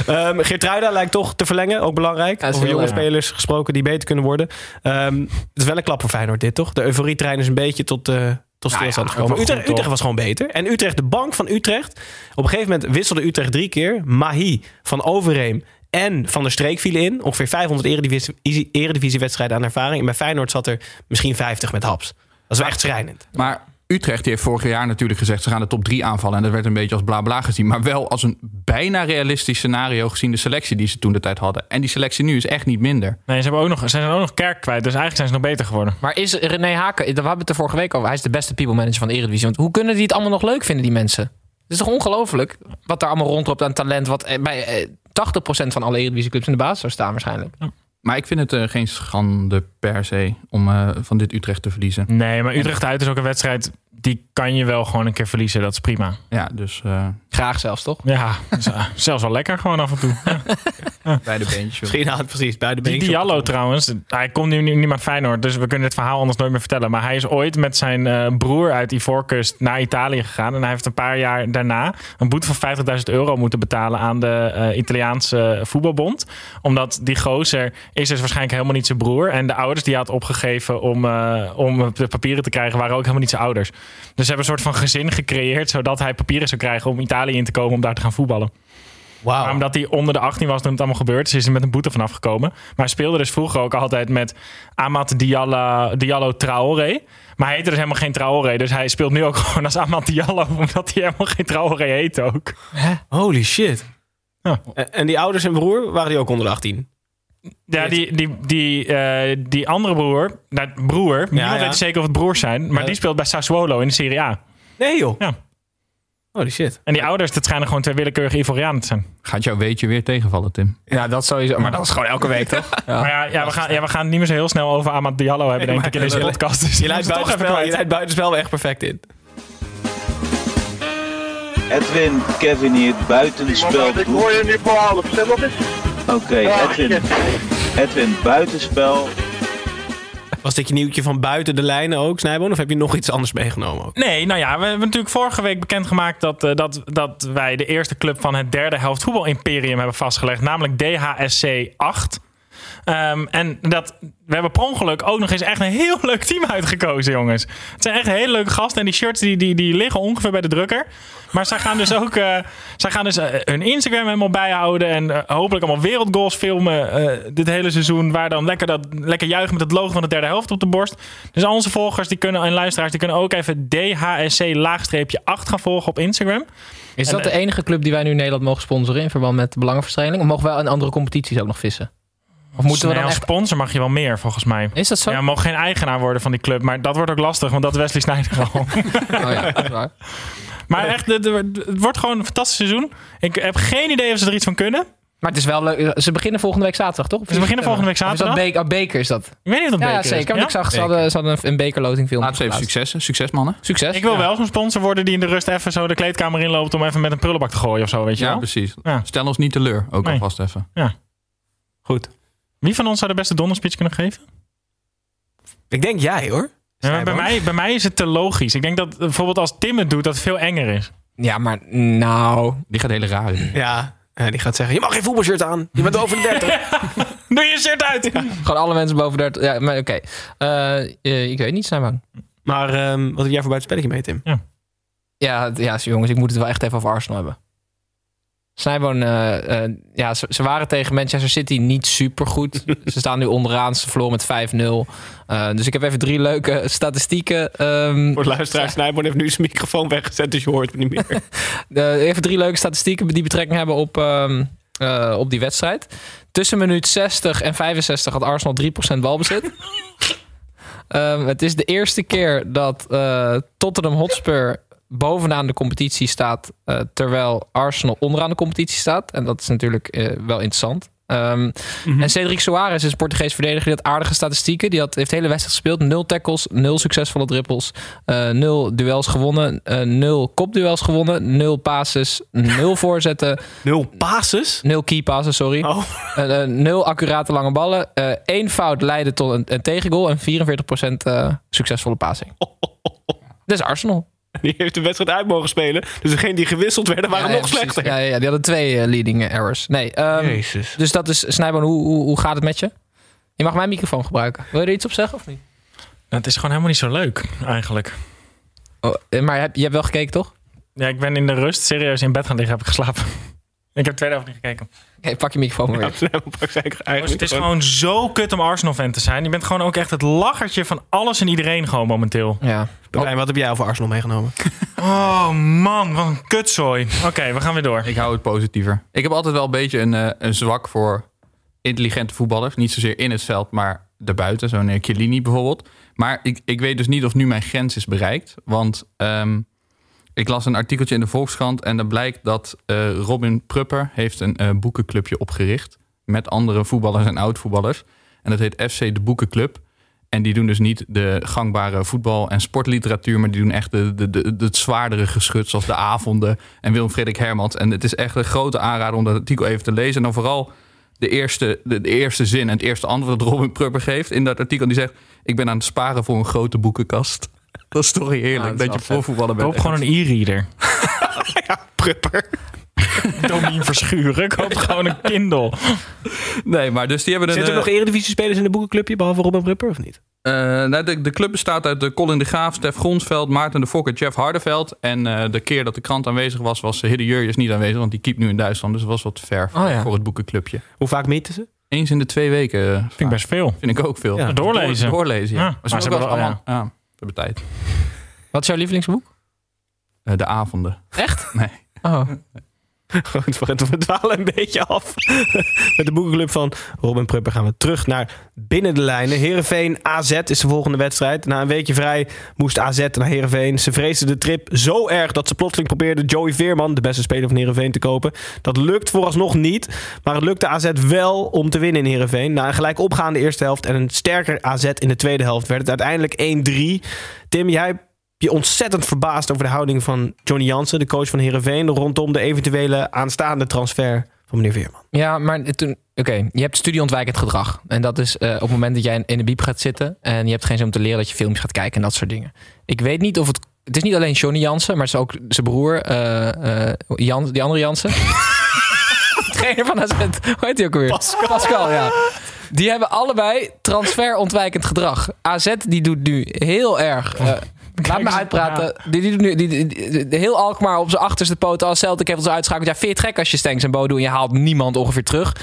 Um, Geertruida lijkt toch te verlengen, ook belangrijk. Ja, Over jonge spelers gesproken die beter kunnen worden. Ehm, het is wel een klap voor Feyenoord dit, toch? De euforietrein is een beetje tot, eh tot Nou ja, gekomen. Utrecht, Utrecht was gewoon beter. En Utrecht, de bank van Utrecht. Op een gegeven moment wisselde Utrecht drie keer. Mahi van Overeem en Van der Streek vielen in. Ongeveer 500 eredivisie, eredivisiewedstrijden aan ervaring. En bij Feyenoord zat er misschien 50 met haps. Dat is wel echt schrijnend. Maar Utrecht die heeft vorig jaar natuurlijk gezegd... ze gaan de top 3 aanvallen. En dat werd een beetje als bla bla gezien. Maar wel als een bijna realistisch scenario... gezien de selectie die ze toen de tijd hadden. En die selectie nu is echt niet minder. Nee, ze, hebben ook nog, ze zijn ook nog kerk kwijt. Dus eigenlijk zijn ze nog beter geworden. Maar is René Haken, we hebben het er vorige week over, hij is de beste people manager van de Eredivisie. Want hoe kunnen die het allemaal nog leuk vinden, die mensen? Het is toch ongelooflijk wat daar allemaal rondloopt aan talent, wat eh, bij eh, 80% van alle Eredivisieclubs in de basis zou staan waarschijnlijk. Maar ik vind het eh, geen schande per se... om eh, van dit Utrecht te verliezen. Nee, maar Utrecht uit is ook een wedstrijd... die kan je wel gewoon een keer verliezen. Dat is prima. Ja, dus eh, Graag zelfs, toch? Ja, zelfs wel lekker gewoon af en toe. Ja. bij de beentjes. Misschien nou, precies, bij de Die beentjes op- Diallo trouwens, hij komt nu niet naar Feyenoord, dus we kunnen dit verhaal anders nooit meer vertellen. Maar hij is ooit met zijn eh, broer uit Ivoorkust naar Italië gegaan. En hij heeft een paar jaar daarna een boete van 50.000 euro moeten betalen aan de eh, Italiaanse voetbalbond. Omdat die gozer is dus waarschijnlijk helemaal niet zijn broer. En de ouders die hij had opgegeven om, eh, om de papieren te krijgen, waren ook helemaal niet zijn ouders. Dus ze hebben een soort van gezin gecreëerd, zodat hij papieren zou krijgen om Italië in te komen om daar te gaan voetballen. Wauw. Maar omdat hij onder de 18 was toen het allemaal gebeurd is, is hij met een boete vanaf gekomen. Maar hij speelde dus vroeger ook altijd met Amat Diallo, Diallo Traoré. Maar hij heette dus helemaal geen Traoré. Dus hij speelt nu ook gewoon als Amat Diallo, omdat hij helemaal geen Traoré heet ook. Holy shit. Ja. En die ouders en broer, waren die ook onder de 18? Ja, die, die, die, eh, die andere broer, nou, broer, niemand ja. weet zeker of het broers zijn, maar Ja. die speelt bij Sassuolo in de Serie A. Nee joh. Ja. Holy shit. En die ouders, dat schijnen gewoon twee willekeurige Ivorianen te zijn. Gaat jouw weetje weer tegenvallen, Tim? Ja, dat sowieso. Maar dat is gewoon elke week, toch? Maar ja, ja, we gaan, ja, we gaan het niet meer zo heel snel over Amat Diallo hebben, denk ik, in deze podcast. Dus Je leidt buitenspel, je leidt buitenspel wel echt perfect in. Edwin, Kevin hier buitenspel Ik hoor je nu voor half. Zeg wat is? Oké, Edwin. Edwin, buitenspel. Was dit je nieuwtje van buiten de lijnen ook, Snijboon? Of heb je nog iets anders meegenomen ook? Nee, nou ja, we hebben natuurlijk vorige week bekendgemaakt dat, eh, dat, dat wij de eerste club van het derde helft voetbal imperium hebben vastgelegd, namelijk DHSC 8. Ehm, en dat, we hebben per ongeluk ook nog eens echt een heel leuk team uitgekozen, jongens. Het zijn echt hele leuke gasten. En die shirts die, die, die liggen ongeveer bij de drukker. Maar zij gaan dus ook eh, zij gaan dus, eh, hun Instagram helemaal bijhouden. En eh, hopelijk allemaal wereldgoals filmen dit hele seizoen. Waar dan lekker, dat, lekker juichen met het logo van de derde helft op de borst. Dus al onze volgers die kunnen, en luisteraars die kunnen ook even DHSC-8 gaan volgen op Instagram. Is En, dat de enige club die wij nu in Nederland mogen sponsoren in verband met de belangenverstrengeling? Of mogen we in andere competities ook nog vissen? Of moeten we dan als echt... sponsor mag je wel meer, volgens mij. Is dat zo? Ja, we mogen geen eigenaar worden van die club. Maar dat wordt ook lastig, want dat is Wesley Sneijder al. Oh ja, dat is waar. maar echt, het, het wordt gewoon een fantastisch seizoen. Ik heb geen idee of ze er iets van kunnen. Maar het is wel leuk. Ze beginnen volgende week zaterdag, toch? Of Ze beginnen volgende week Of is dat zaterdag. Oh, Beker is dat? Ik weet niet of dat Ja, ja is. zeker. Want Ja? ik zag, ze hadden, ze hadden een, bekerloting film. We even successen. Succes, mannen. Succes. Ik wil wel zo'n sponsor worden die in de rust even zo de kleedkamer inloopt om even met een prullenbak te gooien of zo, weet je Ja, wel? precies. Ja. Stel ons niet teleur, ook Nee. alvast even. Goed. Wie van ons zou de beste donderspeech kunnen geven? Ik denk jij hoor. Ja, bij, mij, bij mij is het te logisch. Ik denk dat bijvoorbeeld als Tim het doet, dat het veel enger is. Ja, maar nou... Die gaat hele raar in. Ja, die gaat zeggen: Je mag geen voetbalshirt aan. Je bent over de 30. Doe je shirt uit! Gewoon alle mensen boven daar... Ja, maar oké. Eh, eh, ik weet niet, Snijman. maar ehm, wat heb jij voor buitenspelletje mee, Tim? Ja, het- ja, jongens, ik moet het wel echt even over Arsenal hebben. Snijboon, eh, eh, ja, ze, ze waren tegen Manchester City niet super goed. ze staan nu onderaan, ze verloren met 5-0. Eh, dus ik heb even drie leuke statistieken. ehm, Voor de luisteraar, Snijboon heeft nu zijn microfoon weggezet, dus je hoort hem niet meer. Even drie leuke statistieken die betrekking hebben op, ehm, eh, op die wedstrijd. Tussen minuut 60 en 65 had Arsenal 3% balbezit. Ehm, het is de eerste keer dat Tottenham Hotspur bovenaan de competitie staat, eh, terwijl Arsenal onderaan de competitie staat. En dat is natuurlijk eh, wel interessant. Ehm, En Cedric Soares is een Portugees verdediger. Die had aardige statistieken. Die had, heeft de hele wedstrijd gespeeld. Nul tackles, nul succesvolle dribbels. eh, nul duels gewonnen. eh, nul kopduels gewonnen. Nul passes. Nul voorzetten. Nul passes? Nul key passes, sorry. Oh. Nul accurate lange ballen. Eén fout leidde tot een, een tegengoal. En 44% eh, succesvolle passing. Dat is Arsenal. Die heeft de wedstrijd uit mogen spelen. Dus degene die gewisseld werden, waren Ja, nog slechter. Ja, ja, ja, die hadden twee eh, leading eh, errors. Nee, ehm, Jezus. dus dat is... Snijboon, hoe, hoe, hoe gaat het met je? Je mag mijn microfoon gebruiken. Wil je er iets op zeggen of niet? Het is gewoon helemaal niet zo leuk, eigenlijk. Oh, eh, maar heb, je hebt wel gekeken, toch? Ja, ik ben in de rust serieus in bed gaan liggen, heb ik geslapen. Ik heb twee dagen niet gekeken. Oké, pak je microfoon maar weer. Het is gewoon zo kut om Arsenal-fan te zijn. Je bent gewoon ook echt het lachertje van alles en iedereen gewoon momenteel. Ja. Pepijn, wat heb jij over Arsenal meegenomen? Oh man, wat een kutzooi. Oké, we gaan weer door. Ik hou het positiever. Ik heb altijd wel een beetje een, eh, een zwak voor intelligente voetballers. Niet zozeer in het veld, maar daarbuiten. Zo'n eh, Chiellini bijvoorbeeld. Maar ik, ik weet dus niet of nu mijn grens is bereikt. Want ehm, ik las een artikeltje in de Volkskrant... en dan blijkt dat eh, Robin Prupper heeft een eh, boekenclubje opgericht... met andere voetballers en oud-voetballers. En dat heet FC de Boekenclub. En die doen dus niet de gangbare voetbal- en sportliteratuur... maar die doen echt de, de, de, het zwaardere geschut... zoals De Avonden en Willem-Frederik Hermans. En het is echt een grote aanrader om dat artikel even te lezen. En dan vooral de eerste, de eerste zin en het eerste antwoord dat Robin Prupper geeft... in dat artikel. Die zegt, ik ben aan het sparen voor een grote boekenkast. Dat is toch heerlijk, Ja, dat je voorvoetballer bent. Koop gewoon een e-reader. Prupper. Domien verschuren. Koop gewoon een Kindle. Nee, maar dus die hebben een... Zitten er eh, nog eredivisie-spelers in de boekenclubje, behalve Robin Prupper, of niet? Eh, nou, de, de club bestaat uit de Colin de Graaf, Stef Gronsveld, Maarten de Fokker, Jeff Hardeveld. En eh, de keer dat de krant aanwezig was, was uh, Hidde Jurjes niet aanwezig, want die keept nu in Duitsland. Dus dat was wat ver voor, Oh ja. voor het boekenclubje. Hoe vaak meten ze? Eens in de twee weken. Vind ik best veel. Vind ik ook veel. Ja. Doorlezen. Door- doorlezen, ja. Ja, Maar maar ze ze hebben wel- allemaal... We hebben tijd. Wat is jouw lievelingsboek? Eh, de avonden. Echt? Nee. Oh. We we dwalen een beetje af. Met de boekenclub van Robin Prupper gaan we terug naar binnen de lijnen. Heerenveen AZ is de volgende wedstrijd. Na een weekje vrij moest AZ naar Heerenveen. Ze vreesden de trip zo erg dat ze plotseling probeerden Joey Veerman, de beste speler van Heerenveen, te kopen. Dat lukt vooralsnog niet. Maar het lukte AZ wel om te winnen in Heerenveen. Na een gelijk opgaande eerste helft en een sterker AZ in de tweede helft werd het uiteindelijk 1-3. Tim, jij je ontzettend verbaasd over de houding van Johnny Jansen, de coach van Herenveen, rondom de eventuele aanstaande transfer van meneer Veerman. Ja, maar toen. Oké, je hebt studieontwijkend gedrag. En dat is eh, op het moment dat jij in de biep gaat zitten. en je hebt geen zin om te leren dat je filmpjes gaat kijken en dat soort dingen. Ik weet niet of het. Het is niet alleen Johnny Jansen, maar het is ook zijn broer, eh, eh, Jan, die andere Jansen. Trainer van AZ. Hoe heet hij ook alweer? Pascal. Pascal, ja. Die hebben allebei transferontwijkend gedrag. AZ die doet nu heel erg. Laat me uitpraten. Die, die die, heel Alkmaar op zijn achterste poten. Als Celtic heeft ons uitschakeld. Ja, vind je het gek als je Stenks en Bo doet en je haalt niemand ongeveer terug.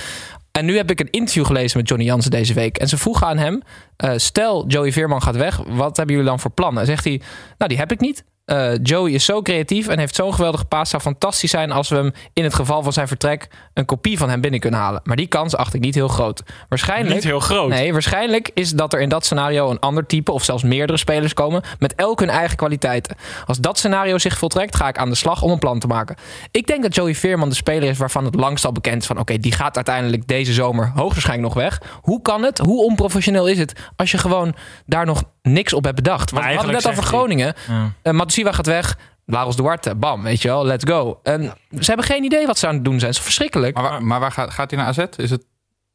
En nu heb ik een interview gelezen met Johnny Jansen deze week. En ze vroegen aan hem: eh, Stel, Joey Veerman gaat weg. Wat hebben jullie dan voor plannen? Zegt hij: Nou, die heb ik niet. Eh, Joey is zo creatief en heeft zo'n geweldige paas. zou fantastisch zijn als we hem in het geval van zijn vertrek een kopie van hem binnen kunnen halen. Maar die kans acht ik niet heel groot. Waarschijnlijk. Niet heel groot. Nee, waarschijnlijk is dat er in dat scenario een ander type of zelfs meerdere spelers komen met elk hun eigen kwaliteiten. Als dat scenario zich voltrekt, ga ik aan de slag om een plan te maken. Ik denk dat Joey Veerman de speler is waarvan het langst al bekend is van oké, die gaat uiteindelijk deze zomer hoogstwaarschijnlijk nog weg. Hoe kan het? Hoe onprofessioneel is het als je gewoon daar nog niks op hebt bedacht? Want we hadden het net over Groningen. Uh, Matusiwa gaat weg. Laros Duarte, bam, weet je wel, let's go. En ze hebben geen idee wat ze aan het doen zijn. Het is verschrikkelijk. Maar, waar, maar waar gaat, gaat hij naar AZ? Is het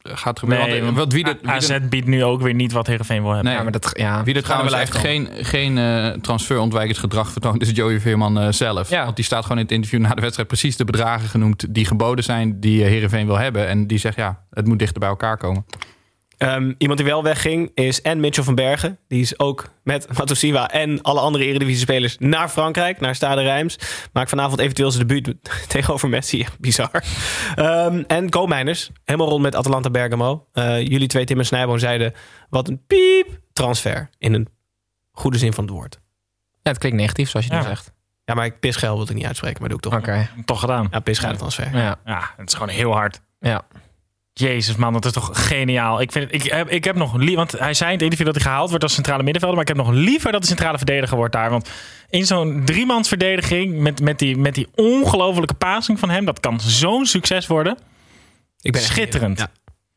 gaat gebeuren? Nee, Want, wat wie de, wie AZ de- biedt nu ook weer niet wat Heerenveen wil hebben. Nee, Ja, maar dat, ja. Wie er Gaan we trouwens wel echt geen, geen eh transferontwijkend gedrag vertoont, is Joey Veerman eh, zelf. Ja. Want die staat gewoon in het interview na de wedstrijd precies de bedragen genoemd die geboden zijn die eh, Heerenveen wil hebben. En die zegt ja, het moet dichter bij elkaar komen. Ehm, iemand die wel wegging is en Mitchell van Bergen. Die is ook met Matosiwa en alle andere Eredivisie-spelers naar Frankrijk, naar Stade Reims. Maakt vanavond eventueel zijn debuut tegenover Messi. Echt Bizar. Ehm, en Koopmeiners, helemaal rond met Atalanta Bergamo. Eh, jullie twee, Tim en Snijboon, zeiden wat een piep transfer. In een goede zin van het woord. Ja, het klinkt negatief, zoals je Ja. nu zegt. Ja, maar ik pisgeil wil ik niet uitspreken, maar doe ik toch. Oké. Toch gedaan. Ja, pisgeil transfer. Ja. Ja, het is gewoon heel hard. ja. Jezus man, dat is toch geniaal. Ik, vind ik, heb, ik heb nog liever, want hij zei in het interview dat hij gehaald wordt als centrale middenvelder, maar ik heb nog liever dat hij centrale verdediger wordt daar. Want in zo'n driemansverdediging met, met, die, met die ongelofelijke passing van hem, dat kan zo'n succes worden. Ik ben Schitterend. Ja.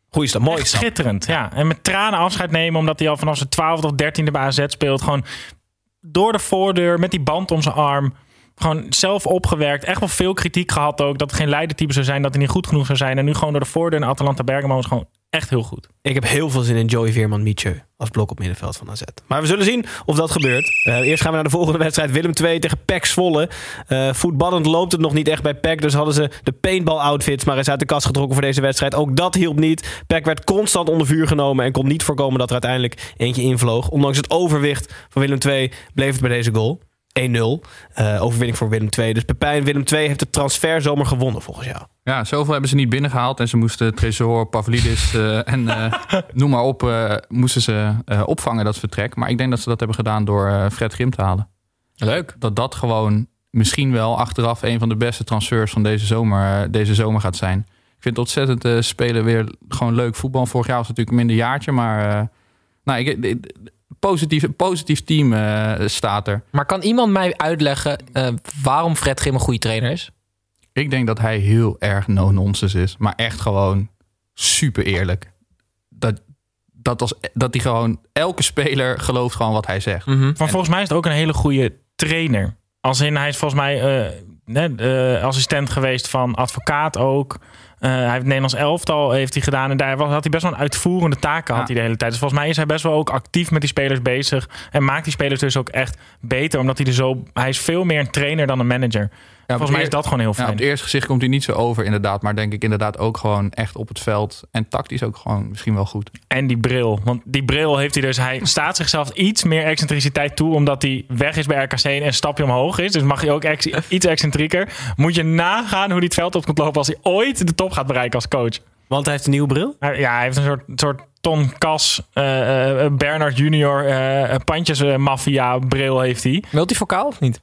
Goeie stap, mooi stap. schitterend, ja. En met tranen afscheid nemen, omdat hij al vanaf zijn 12 of 13e bij AZ speelt. Gewoon door de voordeur, met die band om zijn arm. Gewoon zelf opgewerkt. Echt wel veel kritiek gehad ook. Dat het geen leidertype zou zijn, dat hij niet goed genoeg zou zijn. En nu gewoon door de voordeur naar Atalanta Bergamo is gewoon echt heel goed. Ik heb heel veel zin in Joey Veerman Mietje als blok op middenveld van AZ. Maar we zullen zien of dat gebeurt. Eh, eerst gaan we naar de volgende wedstrijd. Willem 2 tegen PEC Zwolle. Eh voetballend loopt het nog niet echt bij PEC. Dus hadden ze de paintball outfits maar eens uit de kast getrokken voor deze wedstrijd. Ook dat hielp niet. PEC werd constant onder vuur genomen en kon niet voorkomen dat er uiteindelijk eentje invloog. Ondanks het overwicht van Willem 2 bleef het bij deze goal. 1-0. Eh, overwinning voor Willem 2. Dus Pepijn Willem 2 heeft de transferzomer gewonnen volgens jou. Ja, zoveel hebben ze niet binnengehaald. En ze moesten Tresor, Pavlidis eh, en eh, noem maar op, eh, moesten ze eh, opvangen dat vertrek. Maar ik denk dat ze dat hebben gedaan door eh, Fred Grim te halen. Leuk. Dat dat gewoon misschien wel achteraf een van de beste transfers van deze zomer, deze zomer gaat zijn. Ik vind het ontzettend eh, spelen weer gewoon leuk voetbal. Vorig jaar was het natuurlijk een minder jaartje, maar eh, nou, ik, ik- positief, positief team eh, staat er. Maar kan iemand mij uitleggen eh, waarom Fred Grim een goede trainer is? Ik denk dat hij heel erg no-nonsense is. Maar echt gewoon super eerlijk. Dat, dat, als, dat hij gewoon... Elke speler gelooft gewoon wat hij zegt. Mhm. Maar volgens mij is het ook een hele goede trainer. Als in, hij is volgens mij eh, eh, assistent geweest van advocaat ook. Eh, hij heeft het Nederlands elftal heeft hij gedaan. En daar had hij best wel een uitvoerende taken had hij de hele tijd. Dus volgens mij is hij best wel ook actief met die spelers bezig. En maakt die spelers dus ook echt beter. Omdat hij er zo... Hij is veel meer een trainer dan een manager. Ja, volgens mij is dat gewoon heel Ja, fijn. op het eerste gezicht komt hij niet zo over inderdaad. Maar denk ik inderdaad ook gewoon echt op het veld. En tactisch ook gewoon misschien wel goed. En die bril. Want die bril heeft hij dus. Hij staat zichzelf iets meer excentriciteit toe. Omdat hij weg is bij RKC en een stapje omhoog is. Dus mag hij ook ex- iets excentrieker. Moet je nagaan hoe hij het veld op komt lopen. als hij ooit de top gaat bereiken als coach. Want hij heeft een nieuwe bril. Ja, hij heeft een soort, soort Ton Kas, eh, eh, Bernard Junior, eh pandjes eh, maffia bril heeft hij. Multifocaal of niet?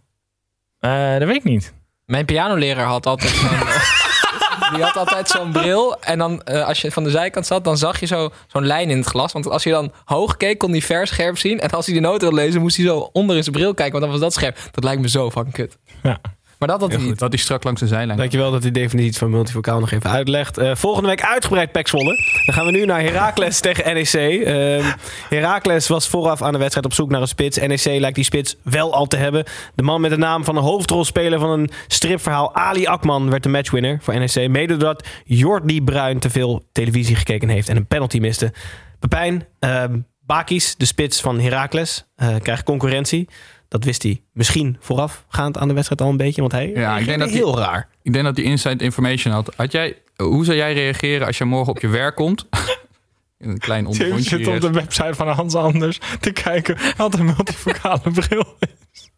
Eh, dat weet ik niet. Mijn pianoleraar had altijd zo'n... Die had altijd zo'n bril. En dan, eh, als je van de zijkant zat, dan zag je zo, zo'n lijn in het glas. Want als je dan hoog keek, kon hij ver scherp zien. En als hij de noten wilde lezen, moest hij zo onder in zijn bril kijken. Want dan was dat scherp. Dat lijkt me zo fucking kut. Ja. Maar dat had hij niet. Dat hij strak langs de zijlijn. Dankjewel dat die definitie van multivocaal nog even uitlegt. Eh, volgende week uitgebreid Pek Zwolle. Dan gaan we nu naar Heracles tegen NEC. Ehm Heracles was vooraf aan de wedstrijd op zoek naar een spits. NEC lijkt die spits wel al te hebben. De man met de naam van een hoofdrolspeler van een stripverhaal, Ali Akman, werd de matchwinner voor NEC. Mede doordat Jordi Bruin te veel televisie gekeken heeft en een penalty miste. Pepijn, ehm Bakis, de spits van Heracles, eh, krijgt concurrentie. Dat wist hij misschien voorafgaand aan de wedstrijd al een beetje. Want hij Ja, ik denk dat hij- heel raar. Ik denk dat hij inside information had. had jij, hoe zou jij reageren als je morgen op je werk komt? Een klein Tim ondergrondje zit op de website van Hans Anders te kijken wat een multifocale bril is.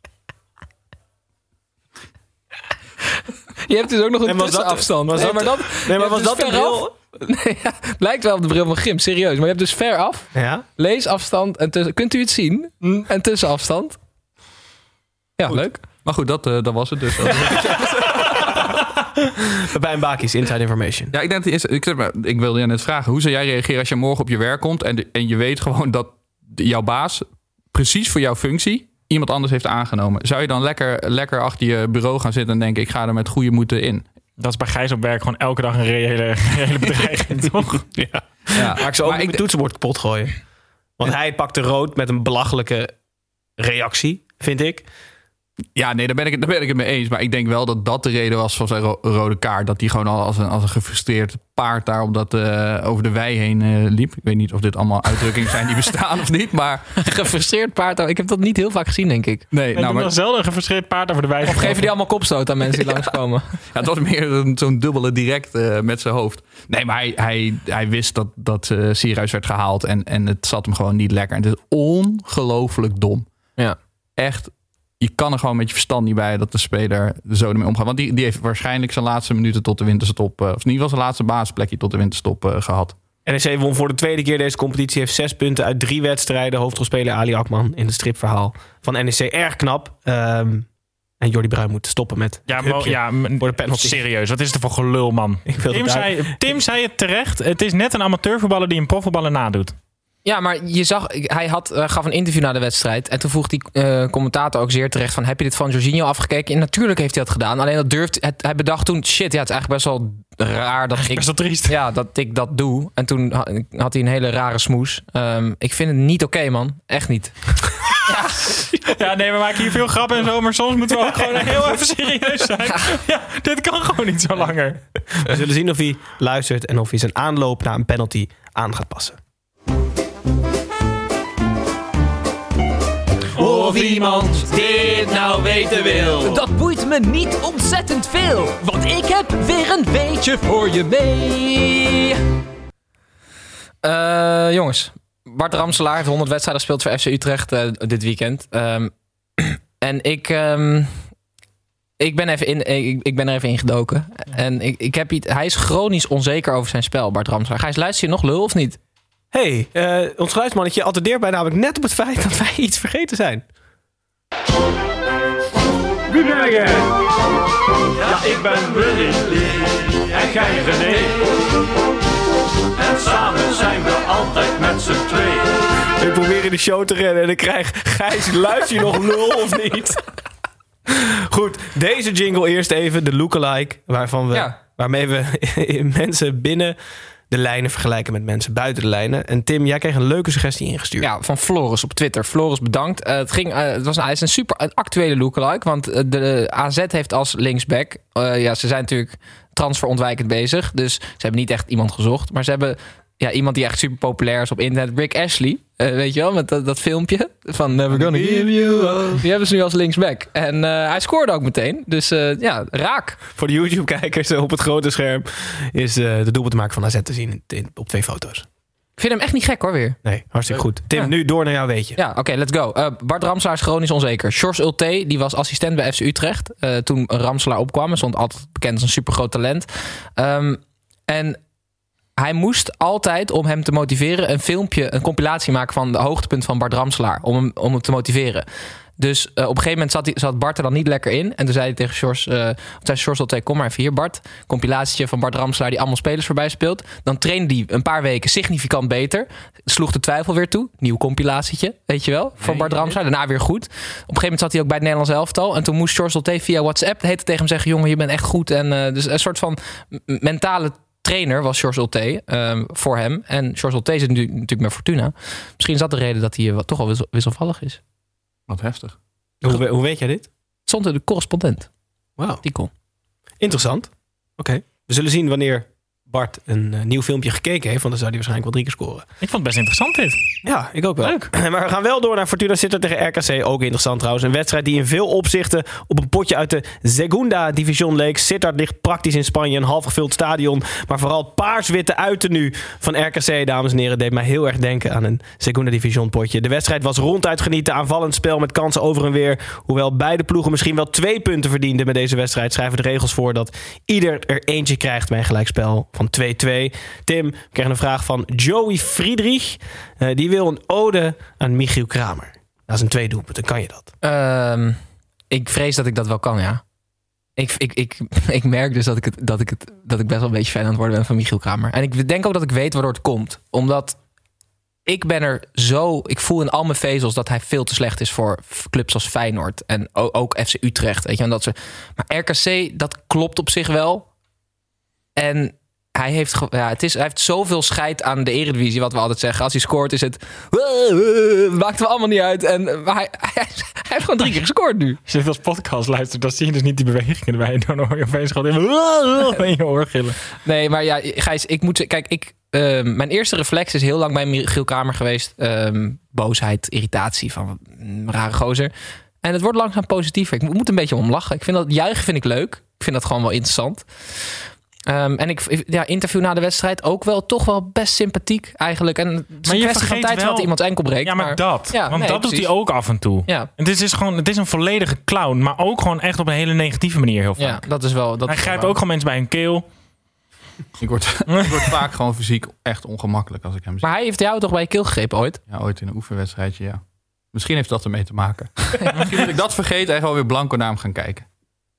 Je hebt dus ook nog een En was dat- tussenafstand. was Nee, dat- maar dat, Nee, je maar was dat dus de ver bril? Nee, ja, lijkt wel op de bril van Grim, serieus. Maar je hebt dus ver af, Ja? leesafstand en tussen... Kunt u het zien? En tussenafstand. Ja, leuk. Maar goed, dat, eh, dat was het dus. Pepijn Bakis, inside information. ja, ik, denk dat hij is, ik, zeg maar, ik wilde je net vragen. Hoe zou jij reageren als je morgen op je werk komt... en, de- en je weet gewoon dat jouw baas precies voor jouw functie... iemand anders heeft aangenomen. Zou je dan lekker, lekker achter je bureau gaan zitten en denken... ik ga er met goede moed in? Dat is bij Gijs op werk gewoon elke dag een reële, reële bedreiging, toch? Ja. Ja, Maar ik zou ook maar mijn toetsenbord kapot gooien. Want hij pakte rood met een belachelijke reactie, vind ik. Ja, nee, daar ben, ik, het- daar ben ik het mee eens. Maar ik denk wel dat dat de reden was van zijn ro- rode kaart. Dat hij gewoon al als een, als een gefrustreerd paard daar op dat, eh, over de wei heen eh, liep. Ik weet niet of dit allemaal uitdrukkingen zijn die bestaan of niet. Maar Gefrustreerd paard. Ik heb dat niet heel vaak gezien, denk ik. nee, Ik nou, maar, zelden een gefrustreerd paard over de wijze. Of geven die allemaal kopstoot aan mensen die langskomen? ja, het was meer zo'n dubbele direct eh, met zijn hoofd. Nee, maar hij, hij, hij wist dat, dat Sierhuis werd gehaald. En, en het zat hem gewoon niet lekker. En het is ongelooflijk dom. Ja. Echt, je kan er gewoon met je verstand niet bij dat de speler er zo ermee omgaat. Want die, die heeft waarschijnlijk zijn laatste minuten tot de winterstop... eh, of in ieder geval zijn laatste basisplekje tot de winterstop eh, gehad. NEC won voor de tweede keer deze competitie. Heeft zes punten uit drie wedstrijden. Hoofdrolspeler Ali Akman in het stripverhaal van NEC. Erg knap. Ehm, en Jordi Bruin moet stoppen met Ja, maar, ja, voor de penalty. serieus. Wat is er voor gelul, man? Tim zei, Tim zei het terecht. Het is net een amateurvoetballer die een profvoetballer nadoet. Ja, maar je zag, hij had, eh, gaf een interview na de wedstrijd. En toen vroeg die eh, commentator ook zeer terecht van... heb je dit van Jorginho afgekeken? En natuurlijk heeft hij dat gedaan. Alleen dat durft, het, hij bedacht toen... shit, ja, het is eigenlijk best wel raar dat ik, Best wel triest. ja, dat ik dat doe. En toen ha- had hij een hele rare smoes. Ehm, ik vind het niet oké, man. Echt niet. Ja, nee, we maken hier veel grappen en zo. Maar soms moeten we ook gewoon heel even serieus zijn. Ja, dit kan gewoon niet zo langer. We zullen zien of hij luistert en of hij zijn aanloop naar een penalty aan gaat passen. Of iemand dit nou weten wil. Dat boeit me niet ontzettend veel. Want ik heb weer een beetje voor je mee. Eh, jongens, Bart Ramselaar heeft 100 wedstrijden gespeeld voor FC Utrecht eh, dit weekend. Ehm, en ik, ehm, ik, ben even in, ik, ik ben er even ingedoken. En ik, ik heb iets, hij is chronisch onzeker over zijn spel, Bart Ramselaar. Gijs, luister je nog lul of niet? Hey, eh, ons geluidsmannetje attendeert mij namelijk net op het feit dat wij iets vergeten zijn. Wie ben jij? Ja, ik ben Willy en jij René. En samen zijn we altijd met z'n tweeën. Ik probeer in de show te rennen en ik krijg Gijs, luister je nog lul of niet? Goed, deze jingle eerst even, de lookalike, waarvan we, Ja. waarmee we mensen binnen de lijnen vergelijken met mensen buiten de lijnen. En Tim, jij kreeg een leuke suggestie ingestuurd. Ja, van Floris op Twitter. Floris, bedankt. Eh, het, ging, eh, het, was, is een super een actuele lookalike. Want eh, de AZ heeft als linksback... ja, ze zijn natuurlijk transferontwijkend bezig. Dus ze hebben niet echt iemand gezocht. Maar ze hebben ja, iemand die echt super populair is op internet. Rick Ashley. Eh, weet je wel, met dat, dat filmpje van Never Gonna Give You Up. Die hebben ze nu als linksback. En eh, hij scoorde ook meteen. Dus eh, ja, raak. Voor de YouTube-kijkers op het grote scherm is de doelpuntmaker van AZ te zien in- in- op twee foto's. Ik vind hem echt niet gek hoor weer. Nee, hartstikke goed. Tim, Ja. nu door naar jouw weetje. Ja, oké, let's go. Bart Ramselaar is chronisch onzeker. Sjors Ulte, die was assistent bij FC Utrecht. toen Ramselaar opkwam. En stond altijd bekend als een supergroot talent. Ehm, en hij moest altijd, om hem te motiveren... een filmpje, een compilatie maken van de hoogtepunt van Bart Ramselaar. Om hem, om hem te motiveren. Dus eh, op een gegeven moment zat, hij, zat Bart er dan niet lekker in. En toen zei hij tegen Sjors, uh, zei Sjors al kom maar even hier Bart. Compilatietje van Bart Ramslaar die allemaal spelers voorbij speelt. Dan trainde hij een paar weken significant beter. Sloeg de twijfel weer toe. Nieuw compilatietje, weet je wel, van Bart Ramslaar. Daarna weer goed. Op een gegeven moment zat hij ook bij het Nederlands elftal. En toen moest Sjors al via WhatsApp heette tegen hem zeggen... jongen, je bent echt goed. En uh, dus een soort van mentale trainer was George Ulte um, voor hem. En George Ulte zit nu, natuurlijk met Fortuna. Misschien is dat de reden dat hij wat, toch al wissel, wisselvallig is. Wat heftig. Hoe, hoe weet jij dit? Stond in de correspondent. Wauw. Artikel. Interessant. Oké. We zullen zien wanneer Bart een uh, nieuw filmpje gekeken heeft. Want dan zou hij waarschijnlijk wel drie keer scoren. Ik vond het best interessant dit. Ja, ik ook wel. Leuk. Maar we gaan wel door naar Fortuna Sittard tegen RKC. Ook interessant trouwens. Een wedstrijd die in veel opzichten op een potje uit de Segunda Division leek. Sittard ligt praktisch in Spanje. Een half gevuld stadion. Maar vooral het paars-witte uiternu van RKC, dames en heren, deed mij heel erg denken aan een Segunda Division potje. De wedstrijd was ronduit genieten. Aanvallend spel met kansen over en weer. Hoewel beide ploegen misschien wel twee punten verdienden met deze wedstrijd, schrijven de regels voor dat ieder er eentje krijgt bij een gelijkspel van 2-2. Tim kreeg een vraag van Joey Friedrich. Uh, die wil een ode aan Michiel Kramer. Dat is een twee doelpunten. Kan je dat? Um, ik vrees dat ik dat wel kan, ja. Ik, ik, ik, ik merk dus dat ik, het, dat, ik het, dat ik best wel een beetje fan aan het worden ben van Michiel Kramer. En ik denk ook dat ik weet waardoor het komt. Omdat ik ben er zo... Ik voel in al mijn vezels dat hij veel te slecht is voor clubs als Feyenoord. En ook FC Utrecht. Weet je, en dat ze, maar RKC, dat klopt op zich wel. En hij heeft, ja, het is, hij heeft zoveel scheid aan de Eredivisie, wat we altijd zeggen. Als hij scoort is het... Maakt er allemaal niet uit. En, maar hij, hij, hij, heeft gewoon drie keer gescoord nu. Als je podcast luistert, dan zie je dus niet die bewegingen erbij. Dan hoor je opeens gewoon in je oor gillen. Nee, maar ja, Gijs, ik moet... Kijk, ik, uh, mijn eerste reflex is heel lang bij Michiel Kamer geweest. Um, boosheid, irritatie van een rare gozer. En het wordt langzaam positiever. Ik moet een beetje om lachen. Ik vind dat juichen vind ik leuk. Ik vind dat gewoon wel interessant. Um, en ik ja, interview na de wedstrijd ook wel toch wel best sympathiek eigenlijk. En maar je vergeet van tijd wel... dat iemand enkel breekt. Ja, maar, maar dat. Ja, want nee, dat precies. doet hij ook af en toe. Ja. En dit is gewoon, het is een volledige clown, maar ook gewoon echt op een hele negatieve manier heel vaak. Ja, dat is wel. Dat hij is grijpt wel ook gewoon mensen bij hun keel. Ik word, ik word vaak gewoon fysiek echt ongemakkelijk als ik hem zie. Maar hij heeft jou toch bij je keel gegrepen ooit? Ja, ooit in een oefenwedstrijdje, ja. Misschien heeft dat ermee te maken. misschien moet ik dat vergeten en gewoon weer blanco naar hem gaan kijken.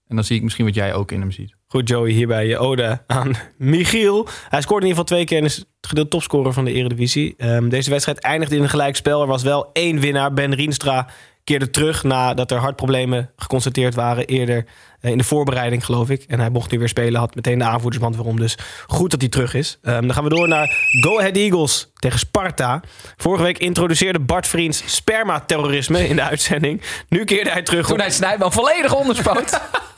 En dan zie ik misschien wat jij ook in hem ziet. Goed, Joey, hierbij je ode aan Michiel. Hij scoorde in ieder geval twee keer en is gedeeld topscorer van de Eredivisie. Um, deze wedstrijd eindigde in een gelijkspel. Er was wel één winnaar. Ben Rienstra keerde terug nadat er hartproblemen geconstateerd waren eerder in de voorbereiding, geloof ik. En hij mocht nu weer spelen, had meteen de aanvoerdersband waarom. Dus goed dat hij terug is. Um, dan gaan we door naar Go Ahead Eagles tegen Sparta. Vorige week introduceerde Bart Vriends sperma-terrorisme in de uitzending. Nu keerde hij terug. Toen op... hij Snijman volledig onderspoot.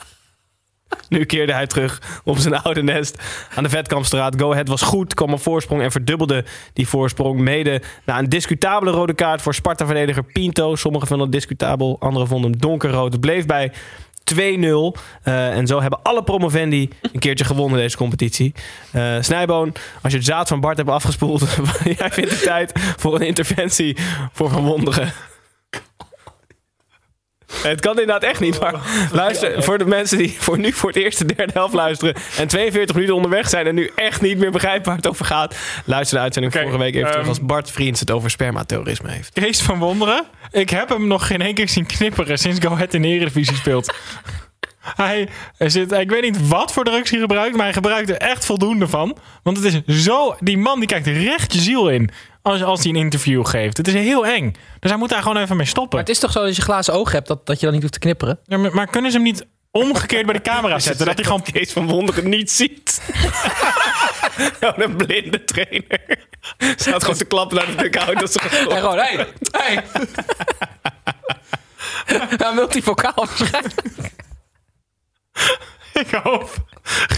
Nu keerde hij terug op zijn oude nest aan de Vetkampstraat. Go Ahead was goed, kwam op voorsprong en verdubbelde die voorsprong. Mede na een discutabele rode kaart voor Sparta-verdediger Pinto. Sommigen vonden het discutabel, anderen vonden hem donkerrood. Het bleef bij 2-0. Uh, en zo hebben alle promovendi een keertje gewonnen deze competitie. Uh, Snijboon, als je het zaad van Bart hebt afgespoeld... jij vindt het tijd voor een interventie voor Van Wonderen. Het kan inderdaad echt niet, maar luister, voor de mensen die voor nu voor het eerst de derde helft luisteren en 42 minuten onderweg zijn en nu echt niet meer begrijpen waar het over gaat, luister de uitzending vorige week even terug ehm, als Bart Vriends het over spermaterrorisme heeft. Kees van Wonderen. Ik heb hem nog geen één keer zien knipperen sinds Go Ahead in de Eredivisie speelt. Hij zit, ik weet niet wat voor drugs hij gebruikt, maar hij gebruikt er echt voldoende van. Want het is zo, die man die kijkt recht je ziel in als, als hij een interview geeft. Het is heel eng. Dus hij moet daar gewoon even mee stoppen. Maar het is toch zo dat je glazen oog hebt, dat, dat je dan niet hoeft te knipperen? Ja, maar, maar kunnen ze hem niet omgekeerd bij de camera zetten? Dat hij gewoon Kees van Wonderen niet ziet. Gewoon een blinde trainer. Staat gewoon te klappen naar de dugout. Dat ze En gewoon, hé, hey, hey. ja, multivocaal waarschijnlijk. Ik hoop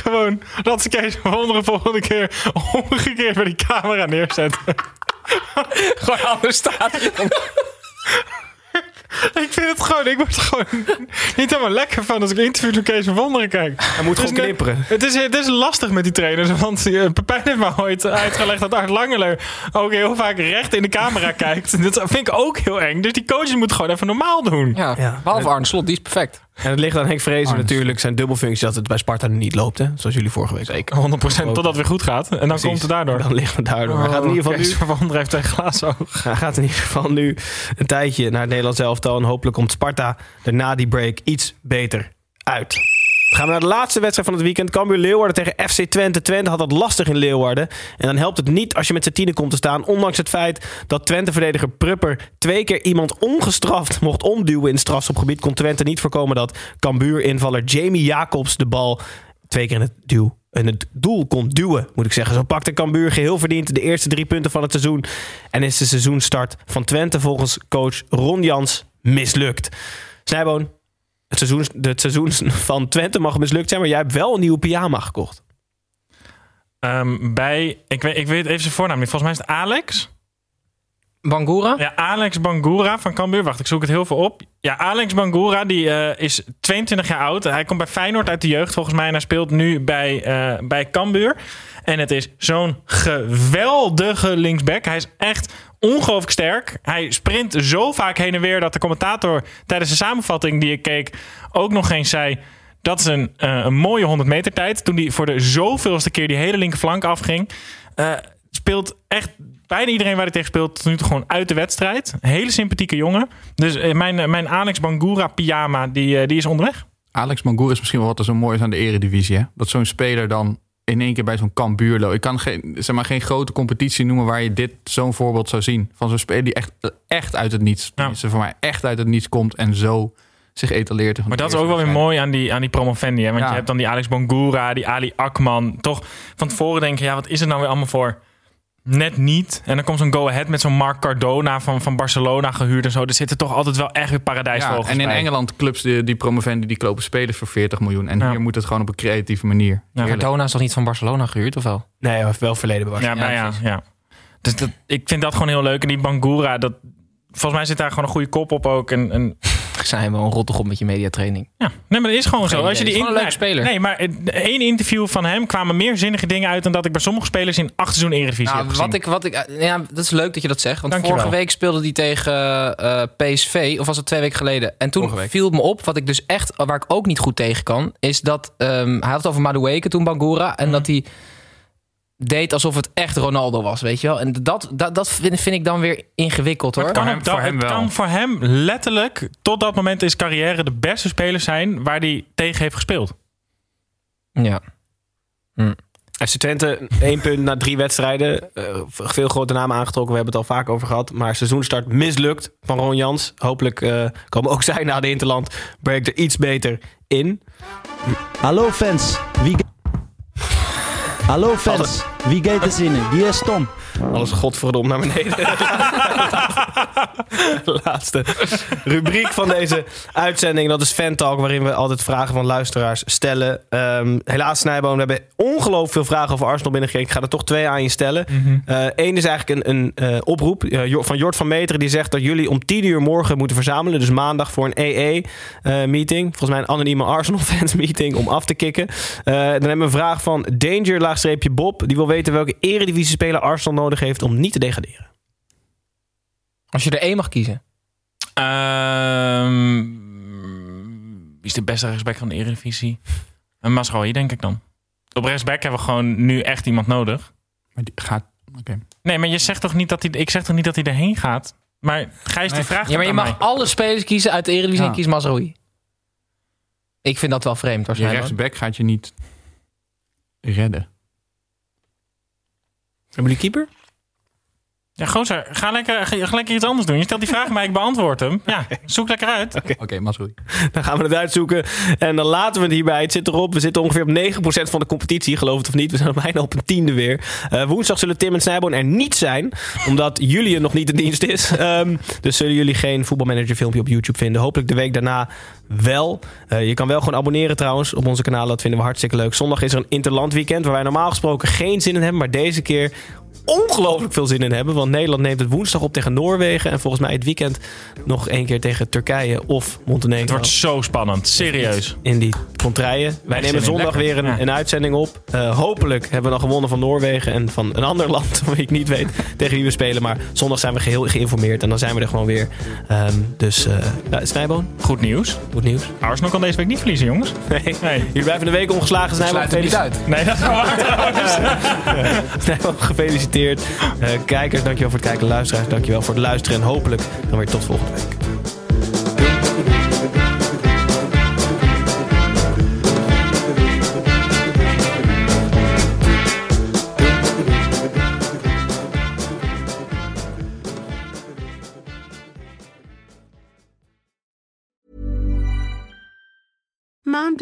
gewoon dat ze Kees van Wonderen volgende keer omgekeerd bij die camera neerzetten. Gewoon een ander stadion. Ik vind het gewoon, ik word er gewoon niet helemaal lekker van als ik interview met Kees van Wonderen kijk. Hij moet Het is gewoon net- knipperen. Het is, het is lastig met die trainers, want uh, Pepijn heeft me ooit uitgelegd dat Art Langeler ook heel vaak recht in de camera kijkt. Dat vind ik ook heel eng. Dus die coaches moeten gewoon even normaal doen. Ja, Ja. behalve Arne Slot, die is perfect. En het ligt aan Henk Vrezen natuurlijk. Zijn dubbelfunctie dat het bij Sparta nu niet loopt. Hè? Zoals jullie vorige week Zeker. 100% totdat het weer goed gaat. En dan Precies. komt het daardoor. Dan ligt het daardoor. Hij gaat in ieder geval nu Kees van heeft twee glazen oog. Hij gaat in ieder geval nu een tijdje naar het Nederlands elftal. En hopelijk komt Sparta er na die break iets beter uit. Gaan we naar de laatste wedstrijd van het weekend. Cambuur Leeuwarden tegen FC Twente. Twente had het lastig in Leeuwarden. En dan helpt het niet als je met z'n tienen komt te staan. Ondanks het feit dat Twente-verdediger Prupper twee keer iemand ongestraft mocht omduwen in het. Kon Twente niet voorkomen dat Cambuur-invaller Jamie Jacobs de bal twee keer in het duw het doel kon duwen, moet ik zeggen. Zo pakte Cambuur geheel verdiend de eerste drie punten van het seizoen. En is de seizoenstart van Twente volgens coach Ron Jans mislukt. Snijboon, het seizoen, het seizoen van Twente mag mislukt zijn, maar jij hebt wel een nieuwe pyjama gekocht. Ehm, bij, ik weet, ik weet even zijn voornaam niet. Volgens mij is het Alex. Bangura? Ja, Alex Bangura van Cambuur. Wacht, ik zoek het heel veel op. Ja, Alex Bangura, die eh, is 22 jaar oud. Hij komt bij Feyenoord uit de jeugd volgens mij. En hij speelt nu bij, eh bij Cambuur. En het is zo'n geweldige linksback. Hij is echt ongelooflijk sterk. Hij sprint zo vaak heen en weer dat de commentator tijdens de samenvatting die ik keek ook nog eens zei... Dat is een, eh, een mooie 100 meter tijd. Toen hij voor de zoveelste keer die hele linkerflank afging. Eh, speelt echt bijna iedereen waar hij tegen speelt tot nu toe gewoon uit de wedstrijd. Hele sympathieke jongen. Dus eh, mijn, mijn Alex Bangura pyjama, die, die is onderweg. Alex Mangour is misschien wel wat er zo mooi is aan de eredivisie. Hè? Dat zo'n speler dan in één keer bij zo'n Cambuur loopt. Ik kan geen, zeg maar, geen grote competitie noemen waar je dit zo'n voorbeeld zou zien. Van zo'n speler die echt, echt uit het niets, tenminste voor mij, echt uit het niets komt en zo zich etaleert. Maar dat is ook wel weer mooi aan die, aan die promovendi. Hè? Want Ja. je hebt dan die Alex Bangura, die Ali Akman. Toch van tevoren denken, ja, wat is er nou weer allemaal voor? Net niet. En dan komt zo'n go-ahead met zo'n Mark Cardona van, van Barcelona gehuurd en zo. Er zitten toch altijd wel echt weer Ja, paradijsvogels en in bij. Engeland clubs die, die promovendi die kopen spelers voor 40 miljoen. En Ja. hier moet het gewoon op een creatieve manier. Ja. Cardona is toch niet van Barcelona gehuurd, of wel? Nee, hij heeft wel verleden bewaard. Ja, maar ja, ja. Dus dat, ik vind dat gewoon heel leuk. En die Bangura, dat, volgens mij zit daar gewoon een goede kop op ook. En, en Zijn we een rottig op met je mediatraining. Ja, nee, maar dat is gewoon Geen zo. Als je die gewoon een leuke speler. Nee, maar eh, één interview van hem kwamen meer zinnige dingen uit dan dat ik bij sommige spelers in acht seizoen Eredivisie Nou, heb gezien. wat ik, wat ik, eh, ja, dat is leuk dat je dat zegt. Want Dankjewel. vorige week speelde hij tegen eh, PSV, of was het twee weken geleden? En toen viel het me op, wat ik dus echt, waar ik ook niet goed tegen kan, is dat ehm, hij had het over Madueke toen Bangura Mhm. en dat hij deed alsof het echt Ronaldo was, weet je wel? En dat, dat, dat vind, vind ik dan weer ingewikkeld hoor. Het kan, hem- voor hem het wel. kan voor hem letterlijk tot dat moment in zijn carrière de beste speler zijn waar hij tegen heeft gespeeld. Ja. FC Twente, één punt na drie wedstrijden. Eh, veel grote namen aangetrokken, we hebben het al vaak over gehad. Maar seizoenstart mislukt van Ron Jans. Hopelijk eh, komen ook zij na de Interland. Breekt er iets beter in. Hallo fans, wie... Hallo fans, wie gaat er zinnen? Wie is Tom? Alles godverdomme naar beneden. Laatste rubriek van deze uitzending. Dat is Fan Talk, waarin we altijd vragen van luisteraars stellen. Ehm, helaas, Snijboom, we hebben ongelooflijk veel vragen over Arsenal binnengekregen. Ik ga er toch twee aan je stellen. Eén is eigenlijk een, een eh, oproep eh, van Jort van Meteren. Die zegt dat jullie om 10 uur morgen moeten verzamelen. Dus maandag voor een EE-meeting. Volgens mij een anonieme Arsenal-fans-meeting om af te kicken. Eh, dan hebben we een vraag van Danger, laagstreepje Bob. Die wil weten welke eredivisie-speler Arsenal nodig heeft om niet te degraderen. Als je er één mag kiezen. Ehm, wie is de beste rechtsback van de Eredivisie? Een Masraoui, denk ik dan. Op rechtsback hebben we gewoon nu echt iemand nodig. Maar die gaat... Oké. Nee, maar je zegt toch niet dat hij, ik zeg toch niet dat hij erheen gaat? Maar Gijs, die vraagt Ja, maar je mag mij. alle spelers kiezen uit de Eredivisie Ja. en kies Mazraoui. Ik vind dat wel vreemd Je rechtsback gaat je niet redden. Hebben jullie keeper? Ja, gozer, ga lekker, ga, ga lekker iets anders doen. Je stelt die vraag maar ik beantwoord hem. Ja, zoek lekker uit. Oké, okay, Masroei. Dan gaan we het uitzoeken. En dan laten we het hierbij. Het zit erop. We zitten ongeveer op 9% van de competitie. Geloof het of niet. We zijn bijna op een tiende weer. Eh, woensdag zullen Tim en Snijboon er niet zijn. Omdat Julian nog niet in dienst is. Ehm, dus zullen jullie geen voetbalmanager filmpje op YouTube vinden. Hopelijk de week daarna wel. Eh, je kan wel gewoon abonneren trouwens op onze kanalen. Dat vinden we hartstikke leuk. Zondag is er een interland weekend. Waar wij normaal gesproken geen zin in hebben. Maar deze keer ongelooflijk veel zin in hebben. Want Nederland neemt het woensdag op tegen Noorwegen. En volgens mij het weekend nog één keer tegen Turkije of Montenegro. Het wordt zo spannend. Serieus. In die contraien. Wij nemen zondag Lekker. weer een, Ja. een uitzending op. Eh, hopelijk hebben we dan gewonnen van Noorwegen en van een ander land. Van wie ik niet weet tegen wie we spelen. Maar zondag zijn we geheel geïnformeerd. En dan zijn we er gewoon weer. Ehm, dus uh, Snijboon, Goed nieuws. goed nieuws. Arsenal kan deze week niet verliezen, jongens. Nee. Nee. Jullie blijven de week ongeslagen. Snijboon, Sluit het niet uit. Nee, dat is waar. Snijboon, gefeliciteerd. Eh, kijkers, dankjewel voor het kijken. Luisteraars, dankjewel voor het luisteren. En hopelijk dan weer tot volgende week.